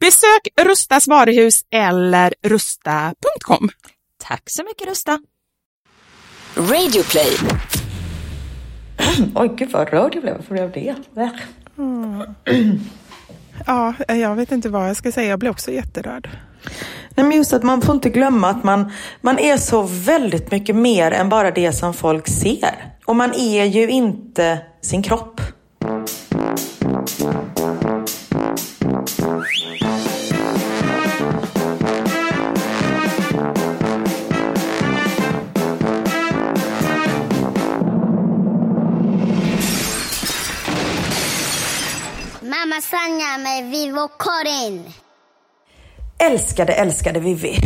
Besök Rustas varuhus eller rusta.com. Tack så mycket Rusta. Radioplay. Oj, gud vad rörd jag blev. Varför blev det? Ja, jag vet inte vad jag ska säga. Jag blir också jätterörd. Nej, men just att man får inte glömma att man, man är så väldigt mycket mer än bara det som folk ser. Och man är ju inte sin kropp. Mamma Sanja med Vivo Karin. Älskade, älskade Vivi.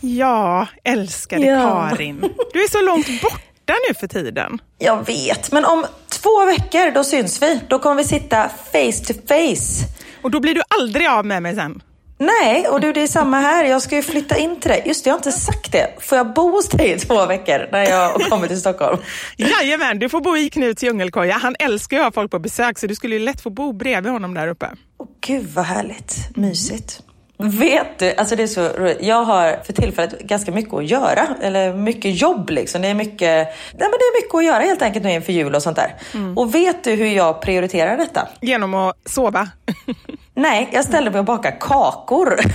Ja, älskade Ja. Karin. Du är så långt borta nu för tiden. Jag vet, men om två veckor då syns vi. Då kommer vi sitta face to face. Och då blir du aldrig av med mig sen. Nej, och du det är samma här. Jag ska ju flytta in till dig. Just det, jag har inte sagt det. Får jag bo hos dig i två veckor när jag kommer till Stockholm? Jajamän, du får bo i Knuts djungelkoja. Han älskar ju att ha folk på besök så du skulle ju lätt få bo bredvid honom där uppe. Åh, Gud vad härligt. Mysigt. Vet du, alltså det är så roligt. Jag har för tillfället ganska mycket att göra. Eller mycket jobb liksom. Det är mycket, nej men det är mycket att göra helt enkelt nu inför jul och sånt där. Och vet du hur jag prioriterar detta? Genom att sova. Nej, jag ställer mig och bakar kakor.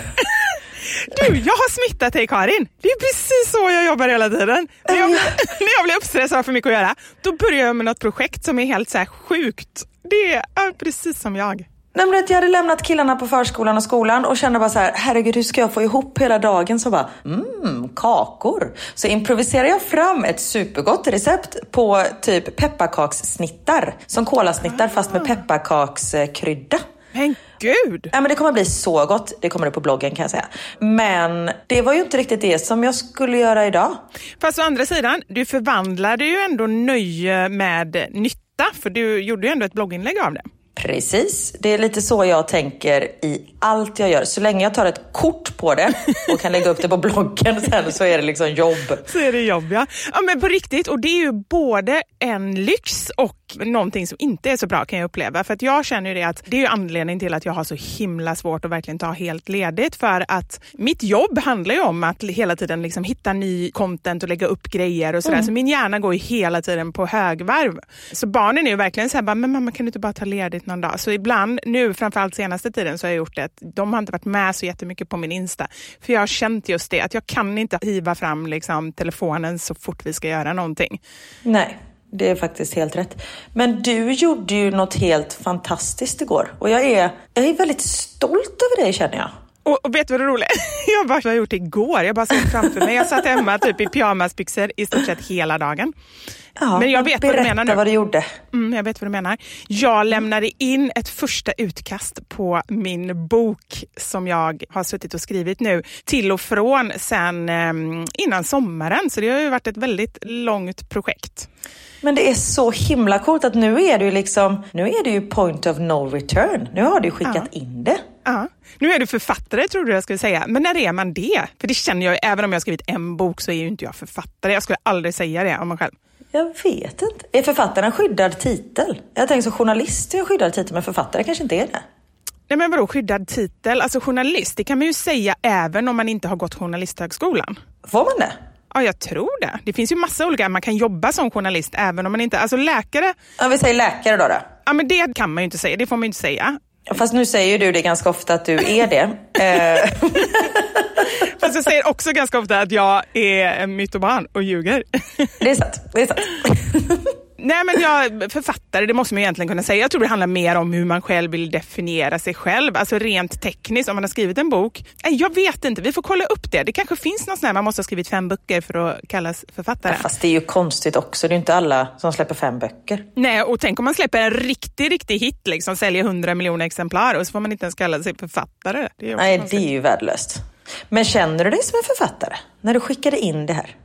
Du, jag har smittat dig Karin. Det är precis så jag jobbar hela tiden. När jag, när jag blir uppstressad och för mycket att göra, då börjar jag med något projekt som är helt så sjukt. Det är precis som jag. Nej, jag hade lämnat killarna på förskolan och skolan och kände bara så här, herregud hur ska jag få ihop hela dagen? Så bara, mm, kakor. Så improviserade jag fram ett supergott recept på typ pepparkakssnittar. Som kolasnittar fast med pepparkakskrydda. Men gud! Ja, men det kommer bli så gott. Det kommer upp på bloggen kan jag säga. Men det var ju inte riktigt det som jag skulle göra idag. Fast å andra sidan, du förvandlade ju ändå nöje med nytta, för du gjorde ju ändå ett blogginlägg av det. Precis, det är lite så jag tänker i allt jag gör. Så länge jag tar ett kort på det och kan lägga upp det på bloggen sen så är det liksom jobb. Så är det jobb ja. Ja men på riktigt och det är ju både en lyx och någonting som inte är så bra kan jag uppleva. För att jag känner ju det att det är ju anledningen till att jag har så himla svårt att verkligen ta helt ledigt. För att mitt jobb handlar ju om att hela tiden liksom hitta ny content och lägga upp grejer och sådär. Så min hjärna går ju hela tiden på högvarv. Så barnen är ju verkligen så här, bara, men mamma kan du inte bara ta ledigt någon dag? Så ibland, nu framförallt senaste tiden så har jag gjort det. De har inte varit med så jättemycket på min Insta. För jag har känt just det, att jag kan inte hiva fram liksom, telefonen så fort vi ska göra någonting. Nej, det är faktiskt helt rätt. Men du gjorde ju något helt fantastiskt igår och jag är, jag är väldigt stolt över dig känner jag. Och, och vet du vad det roliga? Jag bara, jag har gjort det igår. Jag bara såg framför mig. Jag satt hemma typ i pyjamasbyxor i stort sett hela dagen. Ja, Men jag vet vad du menar nu. vad du gjorde. Mm, jag vet vad du menar. Jag lämnade in ett första utkast på min bok som jag har suttit och skrivit nu till och från sen eh, innan sommaren. Så det har ju varit ett väldigt långt projekt. Men det är så himla coolt att nu är du liksom, nu är det ju point of no return. Nu har du skickat in det. Ja. Nu är du författare trodde jag skulle säga, men när är man det? För det känner jag, även om jag har skrivit en bok så är ju inte jag författare. Jag skulle aldrig säga det om mig själv. Jag vet inte. Är författaren en skyddad titel? Jag tänker som journalist är en skyddad titel, men författare kanske inte är det. Nej men vadå skyddad titel? Alltså journalist, det kan man ju säga även om man inte har gått journalisthögskolan. Får man det? Ja, jag tror det. Det finns ju massa olika, man kan jobba som journalist även om man inte, alltså läkare, Ja, vi säger läkare då. då. ja men det kan man ju inte säga, det får man ju inte säga. Fast nu säger du det ganska ofta att du är det. Eh, Fast jag säger också ganska ofta att jag är en mytoman och ljuger. det är sant. Det är sant. Nej men jag, författare, det måste man egentligen kunna säga. Jag tror det handlar mer om hur man själv vill definiera sig själv. Alltså rent tekniskt, om man har skrivit en bok. Nej, Jag vet inte, vi får kolla upp det. Det kanske finns någon sån här, man måste ha skrivit fem böcker för att kallas författare. Fast det är ju konstigt också. Det är inte alla som släpper fem böcker. Nej, och tänk om man släpper en riktig, riktig hit, liksom säljer 100 miljoner exemplar och så får man inte ens kalla sig författare. Det Nej, konstigt. det är ju värdelöst. Men känner du dig som en författare när du skickade in det här?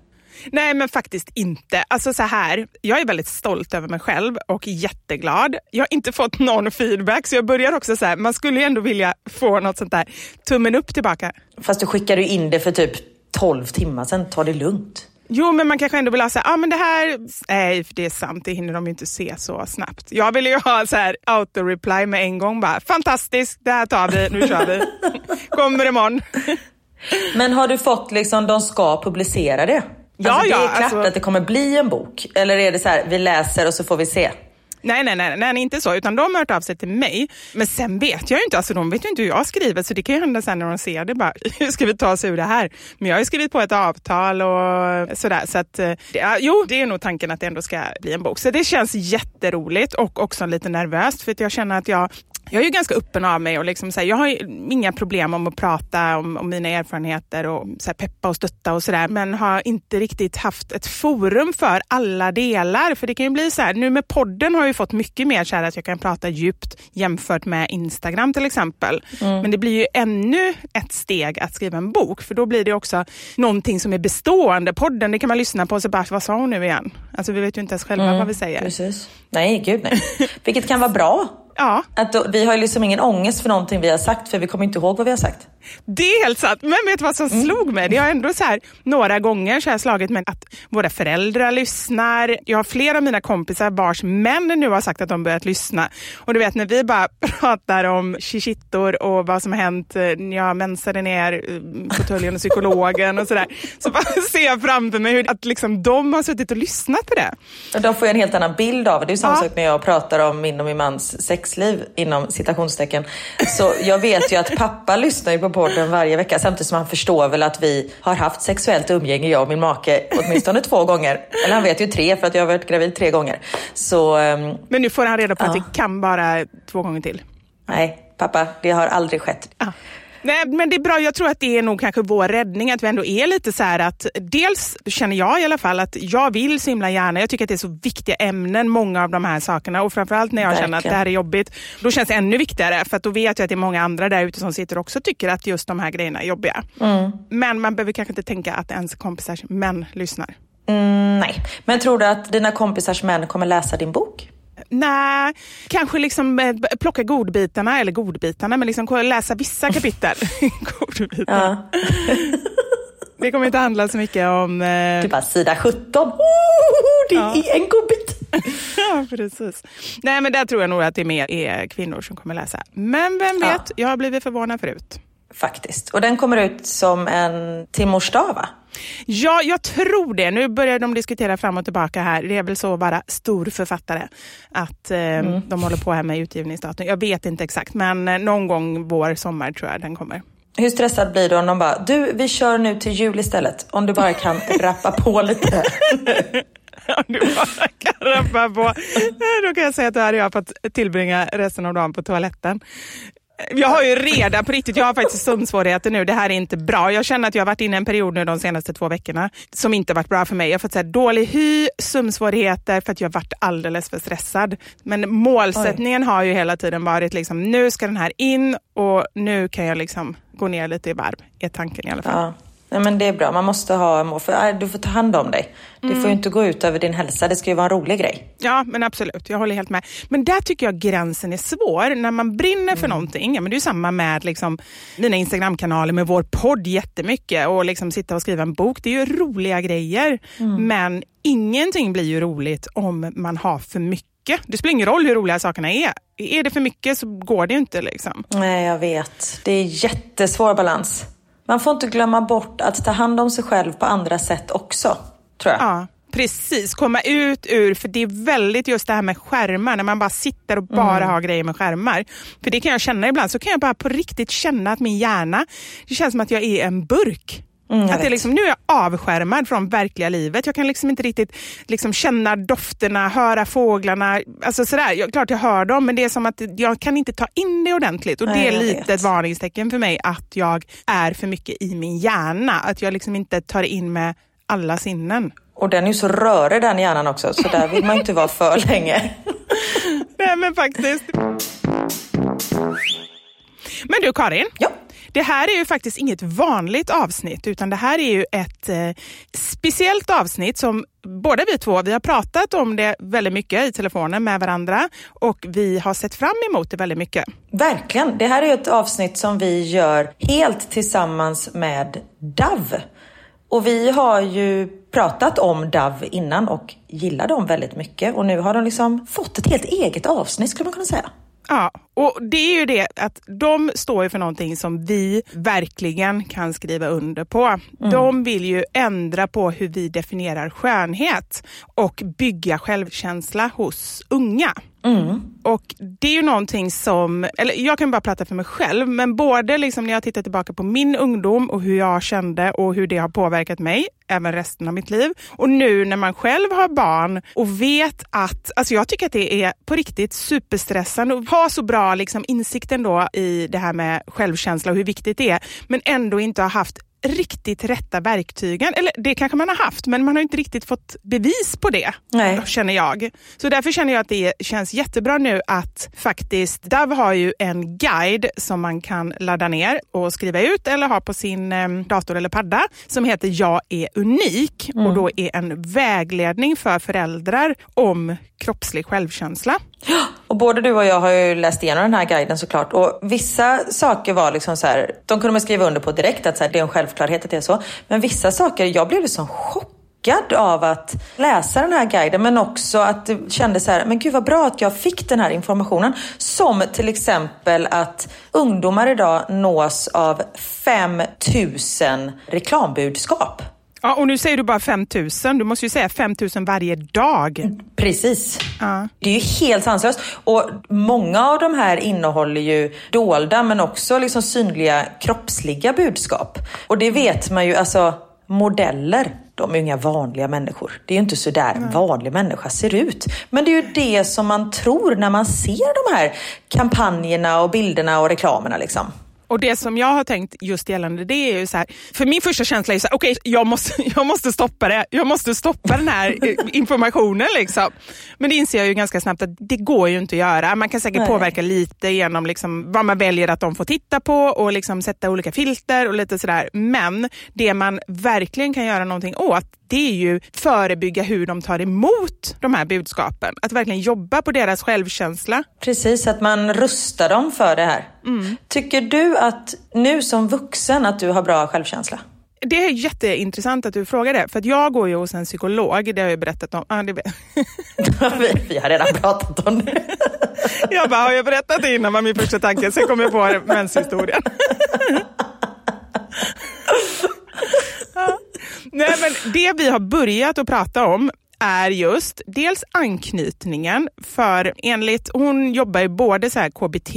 Nej, men faktiskt inte. Alltså så här, jag är väldigt stolt över mig själv och jätteglad. Jag har inte fått någon feedback, så jag börjar också så här, man skulle ju ändå vilja få något sånt där tummen upp tillbaka. Fast du skickade ju in det för typ 12 timmar sedan. Ta det lugnt. Jo, men man kanske ändå vill ha så här, ah, men det här, nej, för det är sant, det hinner de ju inte se så snabbt. Jag vill ju ha så här auto-reply med en gång bara, fantastiskt, det här tar vi, nu kör vi. Kommer imorgon. Men har du fått liksom, de ska publicera det? Ja, alltså, det är klart alltså- att det kommer bli en bok. Eller är det så här, vi läser och så får vi se? Nej, nej, nej, nej, inte så, utan de har hört av sig till mig. Men sen vet jag ju inte, alltså de vet ju inte hur jag skriver, så det kan ju hända sen när de ser det bara, hur ska vi ta oss ur det här? Men jag har ju skrivit på ett avtal och sådär, så att, eh, det, ja, jo, det är nog tanken att det ändå ska bli en bok. Så det känns jätteroligt och också lite nervöst, för att jag känner att jag jag är ju ganska öppen av mig och liksom så här, jag har inga problem om att prata om, om mina erfarenheter och så här, peppa och stötta och sådär. Men har inte riktigt haft ett forum för alla delar. För det kan ju bli så här, nu med podden har jag ju fått mycket mer så att jag kan prata djupt jämfört med Instagram till exempel. Men det blir ju ännu ett steg att skriva en bok. För då blir det också någonting som är bestående. Podden, det kan man lyssna på och så bara, vad sa hon nu igen? Alltså vi vet ju inte ens själva vad vi säger. Precis. Nej, gud nej. Vilket kan vara bra. Ja, Att då, vi har ju liksom ingen ångest för någonting vi har sagt, för vi kommer inte ihåg vad vi har sagt. Det är helt sant. Men vet du vad som slog mig? Det har ändå så här, några gånger så här slagit mig att våra föräldrar lyssnar. Jag har flera av mina kompisar vars män nu har sagt att de börjat lyssna. Och du vet när vi bara pratar om shishittor och vad som har hänt eh, när jag mensade ner eh, fåtöljen och psykologen och sådär. Så bara ser jag framför mig hur att liksom de har suttit och lyssnat på det. De får ju en helt annan bild av det. Det är samma Ja. sak när jag pratar om min och min mans sexliv inom citationstecken. Så jag vet ju att pappa lyssnar ju på podden varje vecka samtidigt som han förstår väl att vi har haft sexuellt umgänge, jag och min make, åtminstone två gånger. Eller han vet ju tre för att jag har varit gravid tre gånger. Så ehm, Men nu får han reda på att Ja. det kan bara två gånger till. nej, pappa, det har aldrig skett. Ja. Nej, men det är bra. Jag tror att det är nog kanske vår räddning, att vi ändå är lite så här att dels känner jag i alla fall att jag vill så himla gärna. Jag tycker att det är så viktiga ämnen, många av de här sakerna och framförallt när jag känner att Verkligen. det här är jobbigt, då känns det ännu viktigare för att då vet jag att det är många andra där ute som sitter och också tycker att just de här grejerna är jobbiga. Men man behöver kanske inte tänka att ens kompisars män lyssnar. Mm, nej, men tror du att dina kompisars män kommer läsa din bok? Nej, kanske liksom eh, plocka godbitarna, eller godbitarna, men liksom läsa vissa kapitel. godbitarna. Ja. Det kommer inte handla så mycket om... Eh, Du bara, sida 17, oh, det Ja. är en godbit. ja, precis. Nej, men där tror jag nog att det är mer är kvinnor som kommer läsa. Men vem Ja. vet, jag har blivit förvånad förut. Faktiskt. Och den kommer ut som en till mors dag, va? Ja, jag tror det. Nu börjar de diskutera fram och tillbaka här. Det är väl så vara stor författare. Att eh, de håller på här med utgivningsdatum. Jag vet inte exakt, men eh, någon gång vår, sommar tror jag den kommer. Hur stressad blir du om de bara, du vi kör nu till jul istället. Om du bara kan rappa på lite. Om du bara kan rappa på. Då kan jag säga att då hade jag fått tillbringa resten av dagen på toaletten. Jag har ju redan på riktigt, jag har faktiskt sömnsvårigheter nu. Det här är inte bra. Jag känner att jag har varit inne i en period nu de senaste två veckorna som inte varit bra för mig. Jag har fått så här, dålig hy, sömnsvårigheter för att jag har varit alldeles för stressad. Men målsättningen Oj. har ju hela tiden varit liksom, nu ska den här in och nu kan jag liksom gå ner lite i varv, är tanken i alla fall. Ja. Nej, men det är bra. Man måste ha. För, äh, du får ta hand om dig. Mm. Det får ju mm. inte gå ut över din hälsa. Det ska ju vara en rolig grej. Ja, men absolut. Jag håller helt med. Men där tycker jag gränsen är svår. När man brinner för mm. någonting. Ja, men det är samma med liksom, mina Instagramkanaler, med vår podd jättemycket. Och liksom sitta och skriva en bok. Det är ju roliga grejer. Mm. Men ingenting blir ju roligt om man har för mycket det spelar ingen roll hur roliga sakerna är. Är det för mycket så går det inte. Liksom. Nej, jag vet. Det är jättesvår balans. Man får inte glömma bort att ta hand om sig själv på andra sätt också, tror jag. Ja. Precis, komma ut ur, för det är väldigt just det här med skärmar, när man bara sitter och bara mm. har grejer med skärmar. För det kan jag känna ibland, så kan jag bara på riktigt känna att min hjärna, det känns som att jag är en burk. Mm, att det liksom, nu är jag avskärmad från verkliga livet. Jag kan liksom inte riktigt liksom känna dofterna, höra fåglarna. Alltså sådär. Jag, klart jag hör dem, men det är som att jag kan inte ta in det ordentligt. Och Nej, Det är lite vet. ett varningstecken för mig att jag är för mycket i min hjärna. Att jag liksom inte tar in med alla sinnen. Och den är ju så rörig den hjärnan också, så där vill man inte vara för länge. Nej men faktiskt. Men du Karin. Ja. Det här är ju faktiskt inget vanligt avsnitt utan det här är ju ett eh, speciellt avsnitt som båda vi två, vi har pratat om det väldigt mycket i telefonen med varandra och vi har sett fram emot det väldigt mycket. Verkligen. Det här är ett avsnitt som vi gör helt tillsammans med DAV. Och vi har ju pratat om DAV innan och gillar dem väldigt mycket och nu har de liksom fått ett helt eget avsnitt skulle man kunna säga. Ja, och det är ju det att de står ju för någonting som vi verkligen kan skriva under på. Mm. De vill ju ändra på hur vi definierar skönhet och bygga självkänsla hos unga. Mm. Och det är ju någonting som, eller jag kan bara prata för mig själv, men både liksom när jag tittar tillbaka på min ungdom och hur jag kände och hur det har påverkat mig, även resten av mitt liv. Och nu när man själv har barn och vet att, alltså jag tycker att det är på riktigt superstressande att ha så bra liksom insikten då i det här med självkänsla och hur viktigt det är, men ändå inte ha haft riktigt rätta verktygen. Eller det kanske man har haft, men man har inte riktigt fått bevis på det, Nej. känner jag. Så därför känner jag att det känns jättebra nu att faktiskt, DAV har ju en guide som man kan ladda ner och skriva ut eller ha på sin eh, dator eller padda som heter Jag är unik mm. och då är en vägledning för föräldrar om kroppslig självkänsla. Och både du och jag har ju läst igenom den här guiden såklart. Och vissa saker var liksom så här, de kunde man skriva under på direkt att så här, det är en självklarhet att det är så. Men vissa saker, jag blev liksom chockad av att läsa den här guiden men också att det kändes så här, men gud vad bra att jag fick den här informationen. Som till exempel att ungdomar idag nås av 5000 reklambudskap. Ja, och nu säger du bara 5 000. Du måste ju säga 5 000 varje dag. Precis. Ja. Det är ju helt sanslöst. Och många av de här innehåller ju dolda men också liksom synliga kroppsliga budskap. Och det vet man ju, alltså modeller, de är ju inga vanliga människor. Det är ju inte så där en vanlig människa ser ut. Men det är ju det som man tror när man ser de här kampanjerna och bilderna och reklamerna liksom. Och det som jag har tänkt just gällande det är ju så här, för min första känsla är så här, okej okay, jag, måste, jag måste stoppa det. Jag måste stoppa den här informationen liksom. Men det inser jag ju ganska snabbt att det går ju inte att göra. Man kan säkert Nej. påverka lite genom liksom vad man väljer att de får titta på och liksom sätta olika filter och lite sådär. Men det man verkligen kan göra någonting åt det är ju förebygga hur de tar emot de här budskapen. Att verkligen jobba på deras självkänsla. Precis, att man rustar dem för det här. Mm. Tycker du att nu som vuxen att du har bra självkänsla? Det är jätteintressant att du frågar det, för jag går ju hos en psykolog, det har jag berättat om. Ah, det vi har redan pratat om det. jag bara, har jag berättat det innan var min första tanke, sen kom jag på menshistorien. Nej, men det vi har börjat att prata om är just dels anknytningen, för enligt, hon jobbar ju både så KBT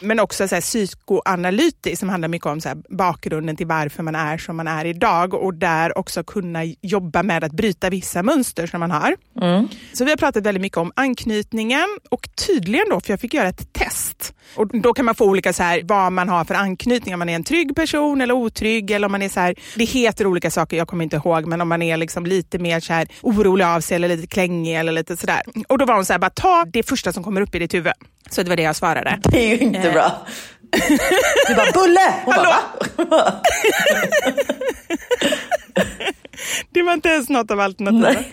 men också så här psykoanalytiskt som handlar mycket om så bakgrunden till varför man är som man är idag och där också kunna jobba med att bryta vissa mönster som man har. Mm. Så vi har pratat väldigt mycket om anknytningen och tydligen då, för jag fick göra ett test och då kan man få olika så här, vad man har för anknytning, om man är en trygg person eller otrygg eller om man är så här, det heter olika saker, jag kommer inte ihåg, men om man är liksom lite mer så här, orolig av sig eller lite klängig eller lite sådär. Och då var hon så här, bara ta det första som kommer upp i ditt huvud. Så det var det jag svarade. Det är ju inte eh. bra. Du bara, Bulle! Hon Hallå? bara, va? det var inte ens något av alternativen.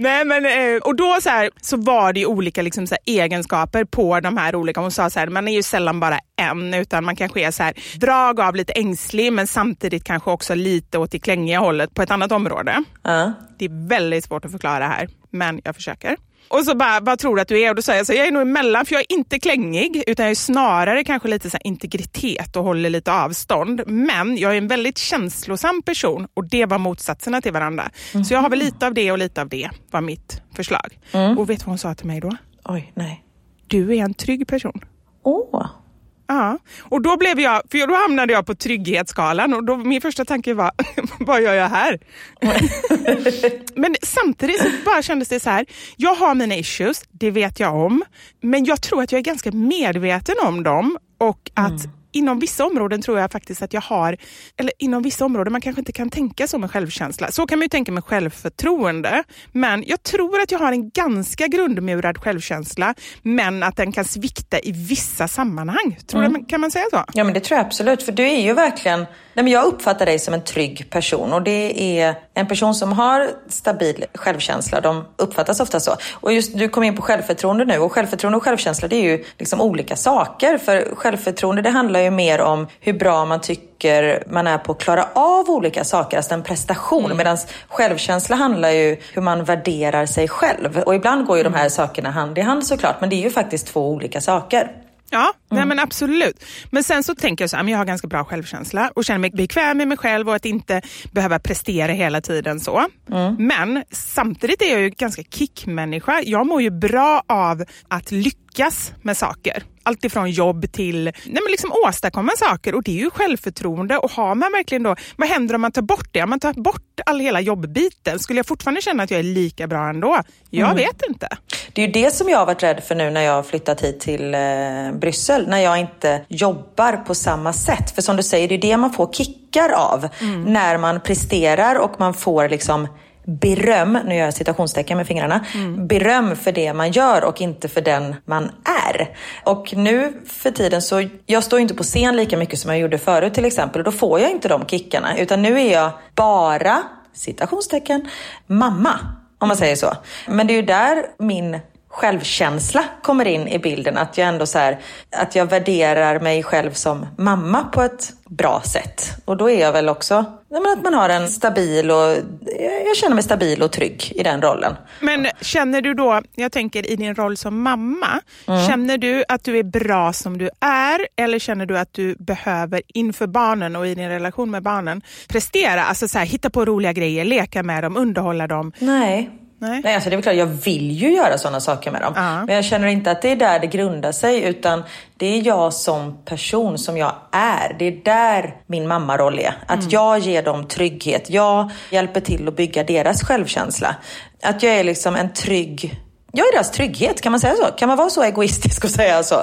Nej, men, eh, och då så, här, så var det olika liksom, så här, egenskaper på de här olika. Hon sa så här, man är ju sällan bara en, utan man kanske är så här, drag av lite ängslig, men samtidigt kanske också lite åt det klängiga hållet på ett annat område. Uh. Det är väldigt svårt att förklara här, men jag försöker. Och så bara, vad tror du att du är? Och då säger jag så jag är nog emellan, för jag är inte klängig, utan jag är snarare kanske lite så integritet och håller lite avstånd. Men jag är en väldigt känslosam person och det var motsatserna till varandra. Mm. Så jag har väl lite av det och lite av det, var mitt förslag. Mm. Och vet du vad hon sa till mig då? Oj, nej. Du är en trygg person. Åh. Oh. Ja, och då blev jag, för då hamnade jag på trygghetsskalan och då, min första tanke var, vad gör jag här? men samtidigt så bara kändes det så här, jag har mina issues, det vet jag om, men jag tror att jag är ganska medveten om dem och att mm inom vissa områden tror jag faktiskt att jag har, eller inom vissa områden man kanske inte kan tänka så med självkänsla. Så kan man ju tänka med självförtroende. Men jag tror att jag har en ganska grundmurad självkänsla, men att den kan svikta i vissa sammanhang. Tror mm. du, kan man säga så? Ja, men det tror jag absolut. För du är ju verkligen Nej, men jag uppfattar dig som en trygg person och det är en person som har stabil självkänsla. De uppfattas ofta så. Och just du kom in på självförtroende nu och självförtroende och självkänsla det är ju liksom olika saker. För självförtroende det handlar ju mer om hur bra man tycker man är på att klara av olika saker, alltså en prestation. Mm. Medan självkänsla handlar ju hur man värderar sig själv. Och ibland går ju de här sakerna hand i hand såklart, men det är ju faktiskt två olika saker. Ja, mm. nej men absolut. Men sen så tänker jag så här, jag har ganska bra självkänsla och känner mig bekväm med mig själv och att inte behöva prestera hela tiden så. Mm. Men samtidigt är jag ju ganska kickmänniska. Jag mår ju bra av att lyckas med saker alltifrån jobb till nej men liksom åstadkomma saker och det är ju självförtroende. Och har man verkligen då, vad händer om man tar bort det? Om man tar bort all hela jobbbiten, skulle jag fortfarande känna att jag är lika bra ändå? Jag mm. vet inte. Det är ju det som jag har varit rädd för nu när jag har flyttat hit till eh, Bryssel, när jag inte jobbar på samma sätt. För som du säger, det är det man får kickar av mm. när man presterar och man får liksom beröm, nu gör jag citationstecken med fingrarna, mm. beröm för det man gör och inte för den man är. Och nu för tiden så, jag står inte på scen lika mycket som jag gjorde förut till exempel och då får jag inte de kickarna utan nu är jag bara, citationstecken, mamma. Om man säger så. Men det är ju där min självkänsla kommer in i bilden. Att jag ändå så här, att jag värderar mig själv som mamma på ett bra sätt. Och då är jag väl också att man har en stabil och jag känner mig stabil och trygg i den rollen. Men känner du då, jag tänker i din roll som mamma, mm. känner du att du är bra som du är eller känner du att du behöver inför barnen och i din relation med barnen prestera, alltså så här, hitta på roliga grejer, leka med dem, underhålla dem? Nej. Nej. Nej, alltså det är klart, jag vill ju göra sådana saker med dem. Uh-huh. Men jag känner inte att det är där det grundar sig, utan det är jag som person, som jag är. Det är där min mammaroll är. Att mm. jag ger dem trygghet. Jag hjälper till att bygga deras självkänsla. Att jag är liksom en trygg jag är deras trygghet, kan man säga så? Kan man vara så egoistisk och säga så?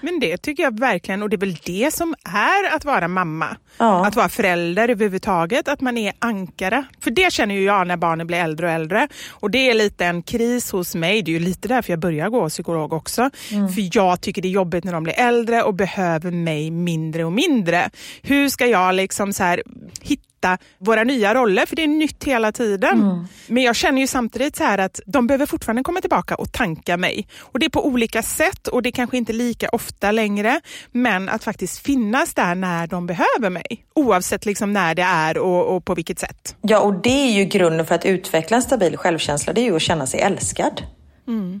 Men det tycker jag verkligen, och det är väl det som är att vara mamma. Ja. Att vara förälder överhuvudtaget, att man är ankare. För det känner ju jag när barnen blir äldre och äldre. Och det är lite en kris hos mig. Det är ju lite därför jag börjar gå psykolog också. Mm. För jag tycker det är jobbigt när de blir äldre och behöver mig mindre och mindre. Hur ska jag liksom så här hitta våra nya roller, för det är nytt hela tiden. Mm. Men jag känner ju samtidigt så här att de behöver fortfarande komma tillbaka och tanka mig. Och det är på olika sätt och det är kanske inte lika ofta längre, men att faktiskt finnas där när de behöver mig. Oavsett liksom när det är och, och på vilket sätt. Ja, och det är ju grunden för att utveckla en stabil självkänsla, det är ju att känna sig älskad. Mm.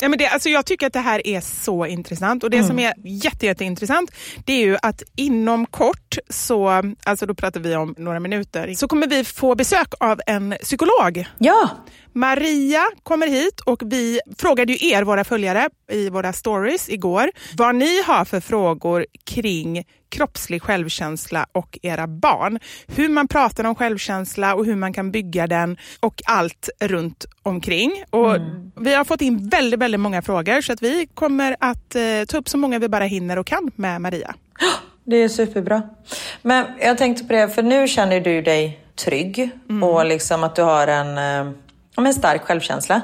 Ja, men det, alltså jag tycker att det här är så intressant. Och det som är jätte, jätteintressant det är ju att inom kort, så, alltså då pratar vi om några minuter, så kommer vi få besök av en psykolog. Ja, Maria kommer hit och vi frågade ju er, våra följare, i våra stories igår, vad ni har för frågor kring kroppslig självkänsla och era barn. Hur man pratar om självkänsla och hur man kan bygga den och allt runt omkring. Och Vi har fått in väldigt, väldigt många frågor så att vi kommer att eh, ta upp så många vi bara hinner och kan med Maria. det är superbra. Men jag tänkte på det, för nu känner du dig trygg och liksom att du har en, eh, en stark självkänsla.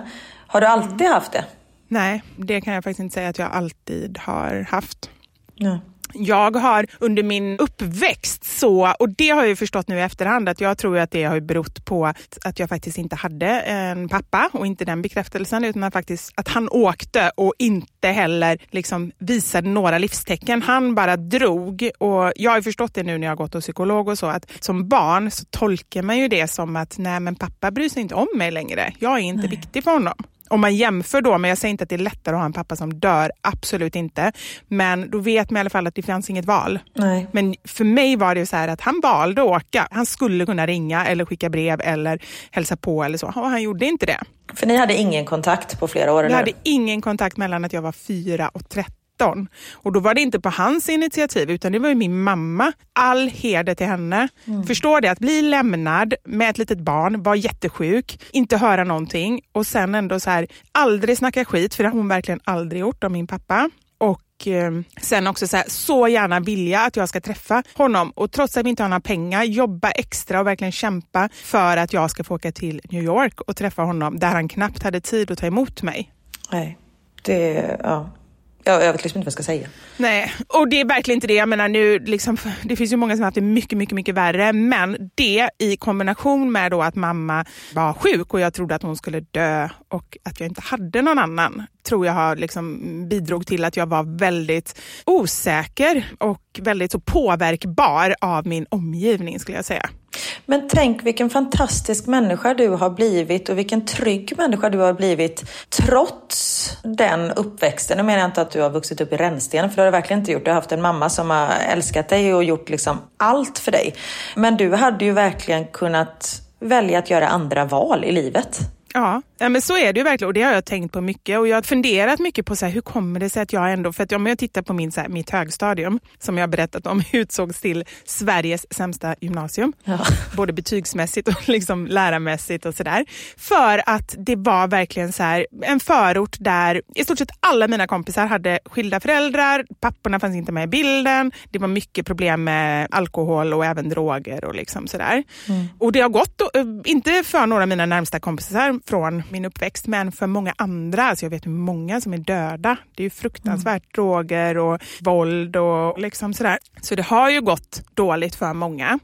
Har du alltid haft det? Nej, det kan jag faktiskt inte säga att jag alltid har haft. Ja. Jag har under min uppväxt så, och det har jag ju förstått nu i efterhand, att jag tror att det har berott på att, jag faktiskt inte hade en pappa och inte den bekräftelsen, utan faktiskt, att han åkte och inte heller liksom visade några livstecken. Han bara drog och jag har förstått det nu när jag har gått hos psykolog och så, att som barn så tolkar man ju det som att nej men pappa bryr sig inte om mig längre. Jag är inte viktig för honom. Om man jämför då, men jag säger inte att det är lättare att ha en pappa som dör, absolut inte. Men då vet man i alla fall att det fanns inget val. Nej. Men för mig var det ju så här att han valde att åka. Han skulle kunna ringa eller skicka brev eller hälsa på eller så. Och han gjorde inte det. För ni hade ingen kontakt på flera år, Vi hade ingen kontakt mellan att jag var 4 och 13. Och då var det inte på hans initiativ utan det var ju min mamma. All heder till henne. Förstår det, att bli lämnad med ett litet barn, vara jättesjuk, inte höra någonting och sen ändå så här aldrig snacka skit, för det har hon verkligen aldrig gjort om min pappa. Och eh, sen också så, här, så gärna vilja att jag ska träffa honom och trots att vi inte har några pengar jobba extra och verkligen kämpa för att jag ska få åka till New York och träffa honom där han knappt hade tid att ta emot mig. Nej. Det, ja. Jag, jag vet liksom inte vad jag ska säga. Nej, och det är verkligen inte det. Jag menar nu, liksom, det finns ju många som har haft det mycket, mycket, mycket värre. Men det i kombination med då att mamma var sjuk och jag trodde att hon skulle dö och att jag inte hade någon annan tror jag har liksom bidrog till att jag var väldigt osäker och väldigt så påverkbar av min omgivning skulle jag säga. Men tänk vilken fantastisk människa du har blivit och vilken trygg människa du har blivit trots den uppväxten. Nu menar jag inte att du har vuxit upp i rännsten, för det har du verkligen inte gjort. Du har haft en mamma som har älskat dig och gjort liksom allt för dig. Men du hade ju verkligen kunnat välja att göra andra val i livet. Ja, ja, men så är det ju verkligen och det har jag tänkt på mycket. Och jag har funderat mycket på så här, hur kommer det sig att jag ändå, för att om jag tittar på min, så här, mitt högstadium som jag berättat om utsågs till Sveriges sämsta gymnasium, både betygsmässigt och liksom lärarmässigt och sådär. För att det var verkligen så här, en förort där i stort sett alla mina kompisar hade skilda föräldrar, papporna fanns inte med i bilden, det var mycket problem med alkohol och även droger och liksom sådär. Och det har gått, eh, inte för några av mina närmsta kompisar från min uppväxt, men för många andra. Alltså jag vet hur många som är döda. Det är ju fruktansvärt droger och våld och liksom sådär. Så det har ju gått dåligt för många.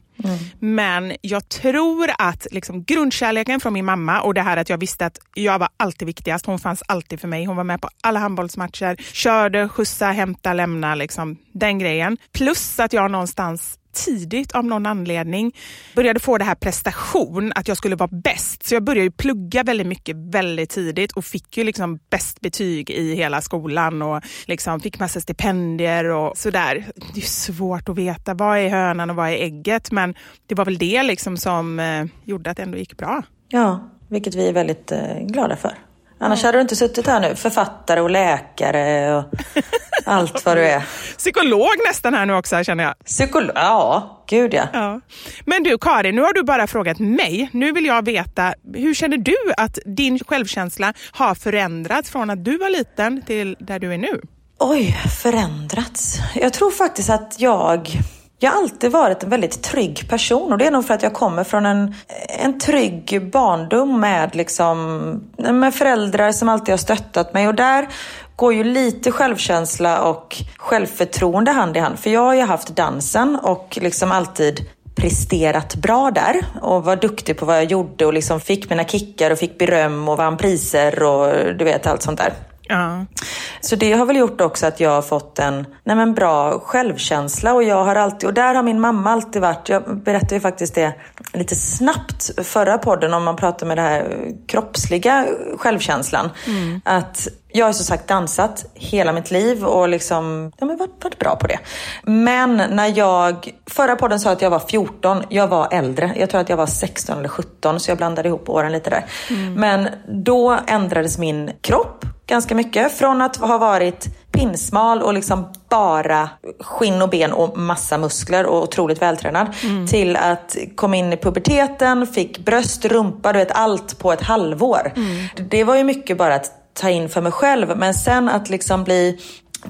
Men jag tror att liksom grundkärleken från min mamma och det här att jag visste att jag var alltid viktigast. Hon fanns alltid för mig. Hon var med på alla handbollsmatcher, körde, skjutsa, hämta, lämna, liksom den grejen. Plus att jag någonstans tidigt av någon anledning började få det här prestation, att jag skulle vara bäst. Så jag började plugga väldigt mycket väldigt tidigt och fick ju liksom bäst betyg i hela skolan och liksom fick massa stipendier och sådär. Det är svårt att veta vad är hönan och vad är ägget men det var väl det liksom som eh, gjorde att det ändå gick bra. Ja, vilket vi är väldigt eh, glada för. Annars hade du inte suttit här nu. Författare och läkare och allt vad du är. Psykolog nästan här nu också känner jag. Psykolog, ja, gud ja. Ja. Men du Karin, nu har du bara frågat mig. Nu vill jag veta, hur känner du att din självkänsla har förändrats från att du var liten till där du är nu? Oj, förändrats. Jag tror faktiskt att jag... Jag har alltid varit en väldigt trygg person och det är nog för att jag kommer från en, en trygg barndom med, liksom, med föräldrar som alltid har stöttat mig och där går ju lite självkänsla och självförtroende hand i hand. För jag har ju haft dansen och liksom alltid presterat bra där och var duktig på vad jag gjorde och liksom fick mina kickar och fick beröm och vann priser och du vet allt sånt där. Ja. Så det har väl gjort också att jag har fått en nej men bra självkänsla och jag har alltid, och där har min mamma alltid varit, jag berättade ju faktiskt det lite snabbt förra podden om man pratar med det här kroppsliga självkänslan. Att Jag har som sagt dansat hela mitt liv och liksom, ja, men varit, varit bra på det. Men när jag, förra podden sa att jag var 14, jag var äldre. Jag tror att jag var 16 eller 17 så jag blandade ihop åren lite där. Mm. Men då ändrades min kropp ganska mycket. Från att ha varit pinsmal och liksom bara skinn och ben och massa muskler och otroligt vältränad. Mm. Till att komma in i puberteten, fick bröst, rumpa, du vet allt på ett halvår. Mm. Det var ju mycket bara att ta in för mig själv. Men sen att liksom bli